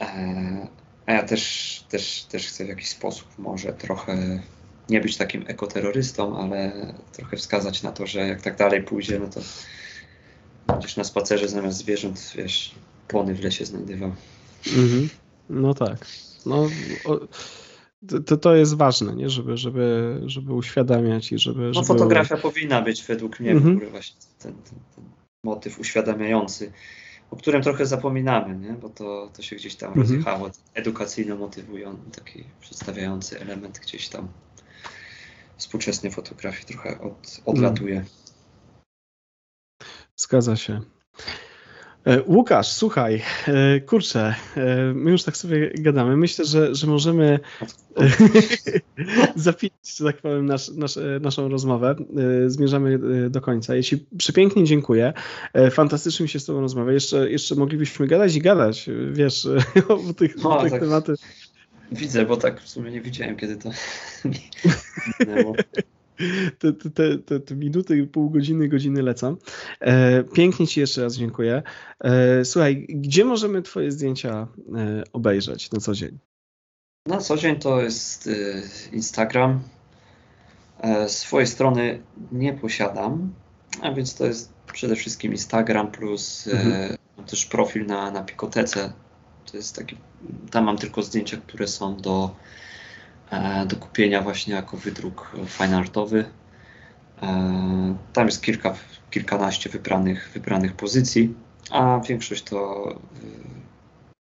Speaker 2: E, a ja też, też, też chcę w jakiś sposób może trochę nie być takim ekoterrorystą, ale trochę wskazać na to, że jak tak dalej pójdzie, no to będziesz na spacerze zamiast zwierząt, wiesz, płony w lesie znajdywał. Mhm.
Speaker 3: No tak. No, o, to, to jest ważne, nie? Żeby, żeby, żeby uświadamiać i żeby. No, żeby...
Speaker 2: fotografia powinna być według mnie mhm. właśnie ten, ten, ten motyw uświadamiający o którym trochę zapominamy, nie? bo to, to się gdzieś tam mhm. rozjechało. Edukacyjno motywujący, taki przedstawiający element gdzieś tam współczesnej fotografii trochę od, odlatuje. Mhm.
Speaker 3: Zgadza się. E, Łukasz, słuchaj, e, kurczę, e, my już tak sobie gadamy. Myślę, że, że możemy *laughs* zapilić, że tak powiem, nasz, nasz, naszą rozmowę. Zmierzamy do końca. Jeśli przepięknie dziękuję. Fantastycznie mi się z Tobą rozmawia. Jeszcze, jeszcze moglibyśmy gadać i gadać, wiesz, *laughs* o tych, no, o tych tak. tematach.
Speaker 2: Widzę, bo tak w sumie nie widziałem, kiedy to *laughs*
Speaker 3: te, te, te, te minuty, pół godziny, godziny lecą. E, pięknie Ci jeszcze raz dziękuję. E, słuchaj, gdzie możemy Twoje zdjęcia e, obejrzeć na co dzień?
Speaker 2: Na co dzień to jest Instagram. Swojej strony nie posiadam, a więc to jest przede wszystkim Instagram plus mhm. też profil na, na Pikotece. To jest taki, tam mam tylko zdjęcia, które są do do kupienia właśnie jako wydruk fineartowy. E, tam jest kilka, kilkanaście wybranych, wybranych pozycji, a większość to e,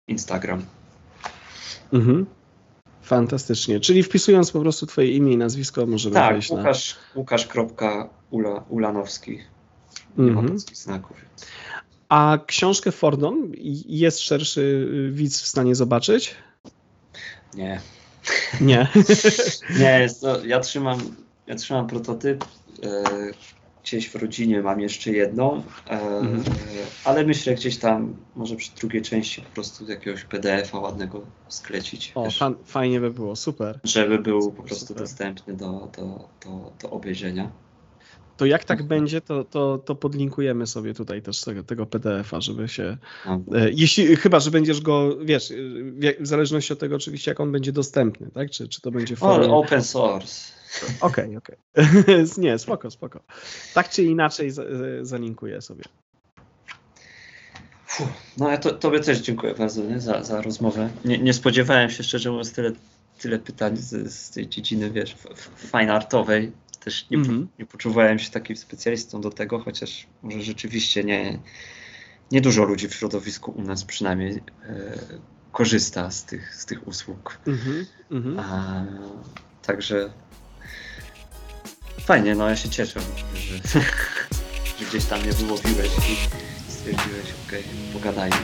Speaker 2: Instagram.
Speaker 3: Mhm. Fantastycznie. Czyli wpisując po prostu Twoje imię i nazwisko możemy
Speaker 2: tak,
Speaker 3: wejść
Speaker 2: Łukasz, na... Łukasz.ulanowski. Nie mhm. ma znaków. Więc...
Speaker 3: A książkę Fordon jest szerszy widz w stanie zobaczyć?
Speaker 2: Nie.
Speaker 3: Nie. *laughs*
Speaker 2: Nie, jest to, ja trzymam, ja trzymam prototyp. E, gdzieś w rodzinie mam jeszcze jedną, e, mhm. ale myślę gdzieś tam, może przy drugiej części po prostu jakiegoś PDF-a ładnego sklecić.
Speaker 3: O, fan, fajnie by było, super.
Speaker 2: Żeby był po prostu super. dostępny do, do, do, do obejrzenia
Speaker 3: to jak tak będzie, to, to, to podlinkujemy sobie tutaj też tego, tego PDF-a, żeby się. No. E, jeśli, chyba, że będziesz go, wiesz, w zależności od tego oczywiście, jak on będzie dostępny, tak? Czy, czy to będzie
Speaker 2: formie... open source.
Speaker 3: Okej, okej. Okay. *laughs* Nie, spoko, spoko. Tak czy inaczej z, zalinkuję sobie.
Speaker 2: no ja to, tobie też dziękuję bardzo nie? Za, za rozmowę. Nie, nie spodziewałem się szczerze mówiąc tyle, tyle pytań z, z tej dziedziny, wiesz, fine artowej też nie, mm -hmm. nie poczuwałem się takim specjalistą do tego, chociaż może rzeczywiście nie, nie dużo ludzi w środowisku u nas przynajmniej e, korzysta z tych, z tych usług. Mm -hmm. A, także fajnie, no ja się cieszę, że, *laughs* że gdzieś tam mnie wyłowiłeś i stwierdziłeś, okej, okay, pogadajmy.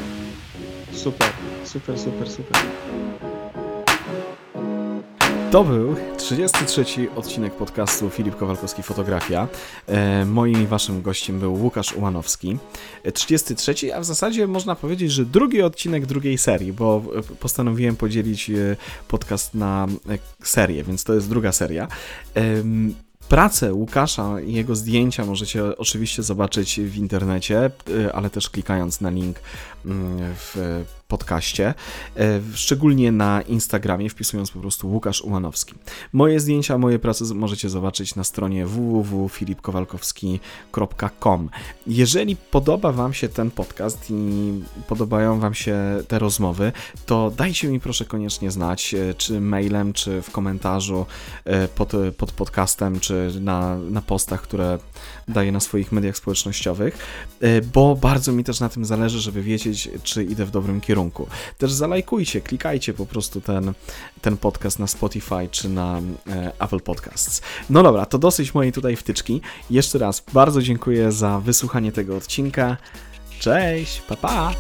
Speaker 3: Super, super, super, super.
Speaker 1: To był 33 odcinek podcastu Filip Kowalkowski Fotografia. E, moim i waszym gościem był Łukasz Umanowski. 33, e, a w zasadzie można powiedzieć, że drugi odcinek drugiej serii, bo postanowiłem podzielić e, podcast na serię, więc to jest druga seria. Pracę Łukasza i jego zdjęcia możecie oczywiście zobaczyć w internecie, ale też klikając na link mm, w podcaście, szczególnie na Instagramie, wpisując po prostu Łukasz Ułanowski. Moje zdjęcia, moje prace możecie zobaczyć na stronie www.filipkowalkowski.com. Jeżeli podoba Wam się ten podcast i podobają Wam się te rozmowy, to dajcie mi proszę koniecznie znać, czy mailem, czy w komentarzu pod, pod podcastem, czy na, na postach, które daję na swoich mediach społecznościowych, bo bardzo mi też na tym zależy, żeby wiedzieć, czy idę w dobrym kierunku. Też zalajkujcie, klikajcie po prostu ten, ten podcast na Spotify czy na e, Apple Podcasts. No dobra, to dosyć mojej tutaj wtyczki. Jeszcze raz bardzo dziękuję za wysłuchanie tego odcinka. Cześć, pa pa!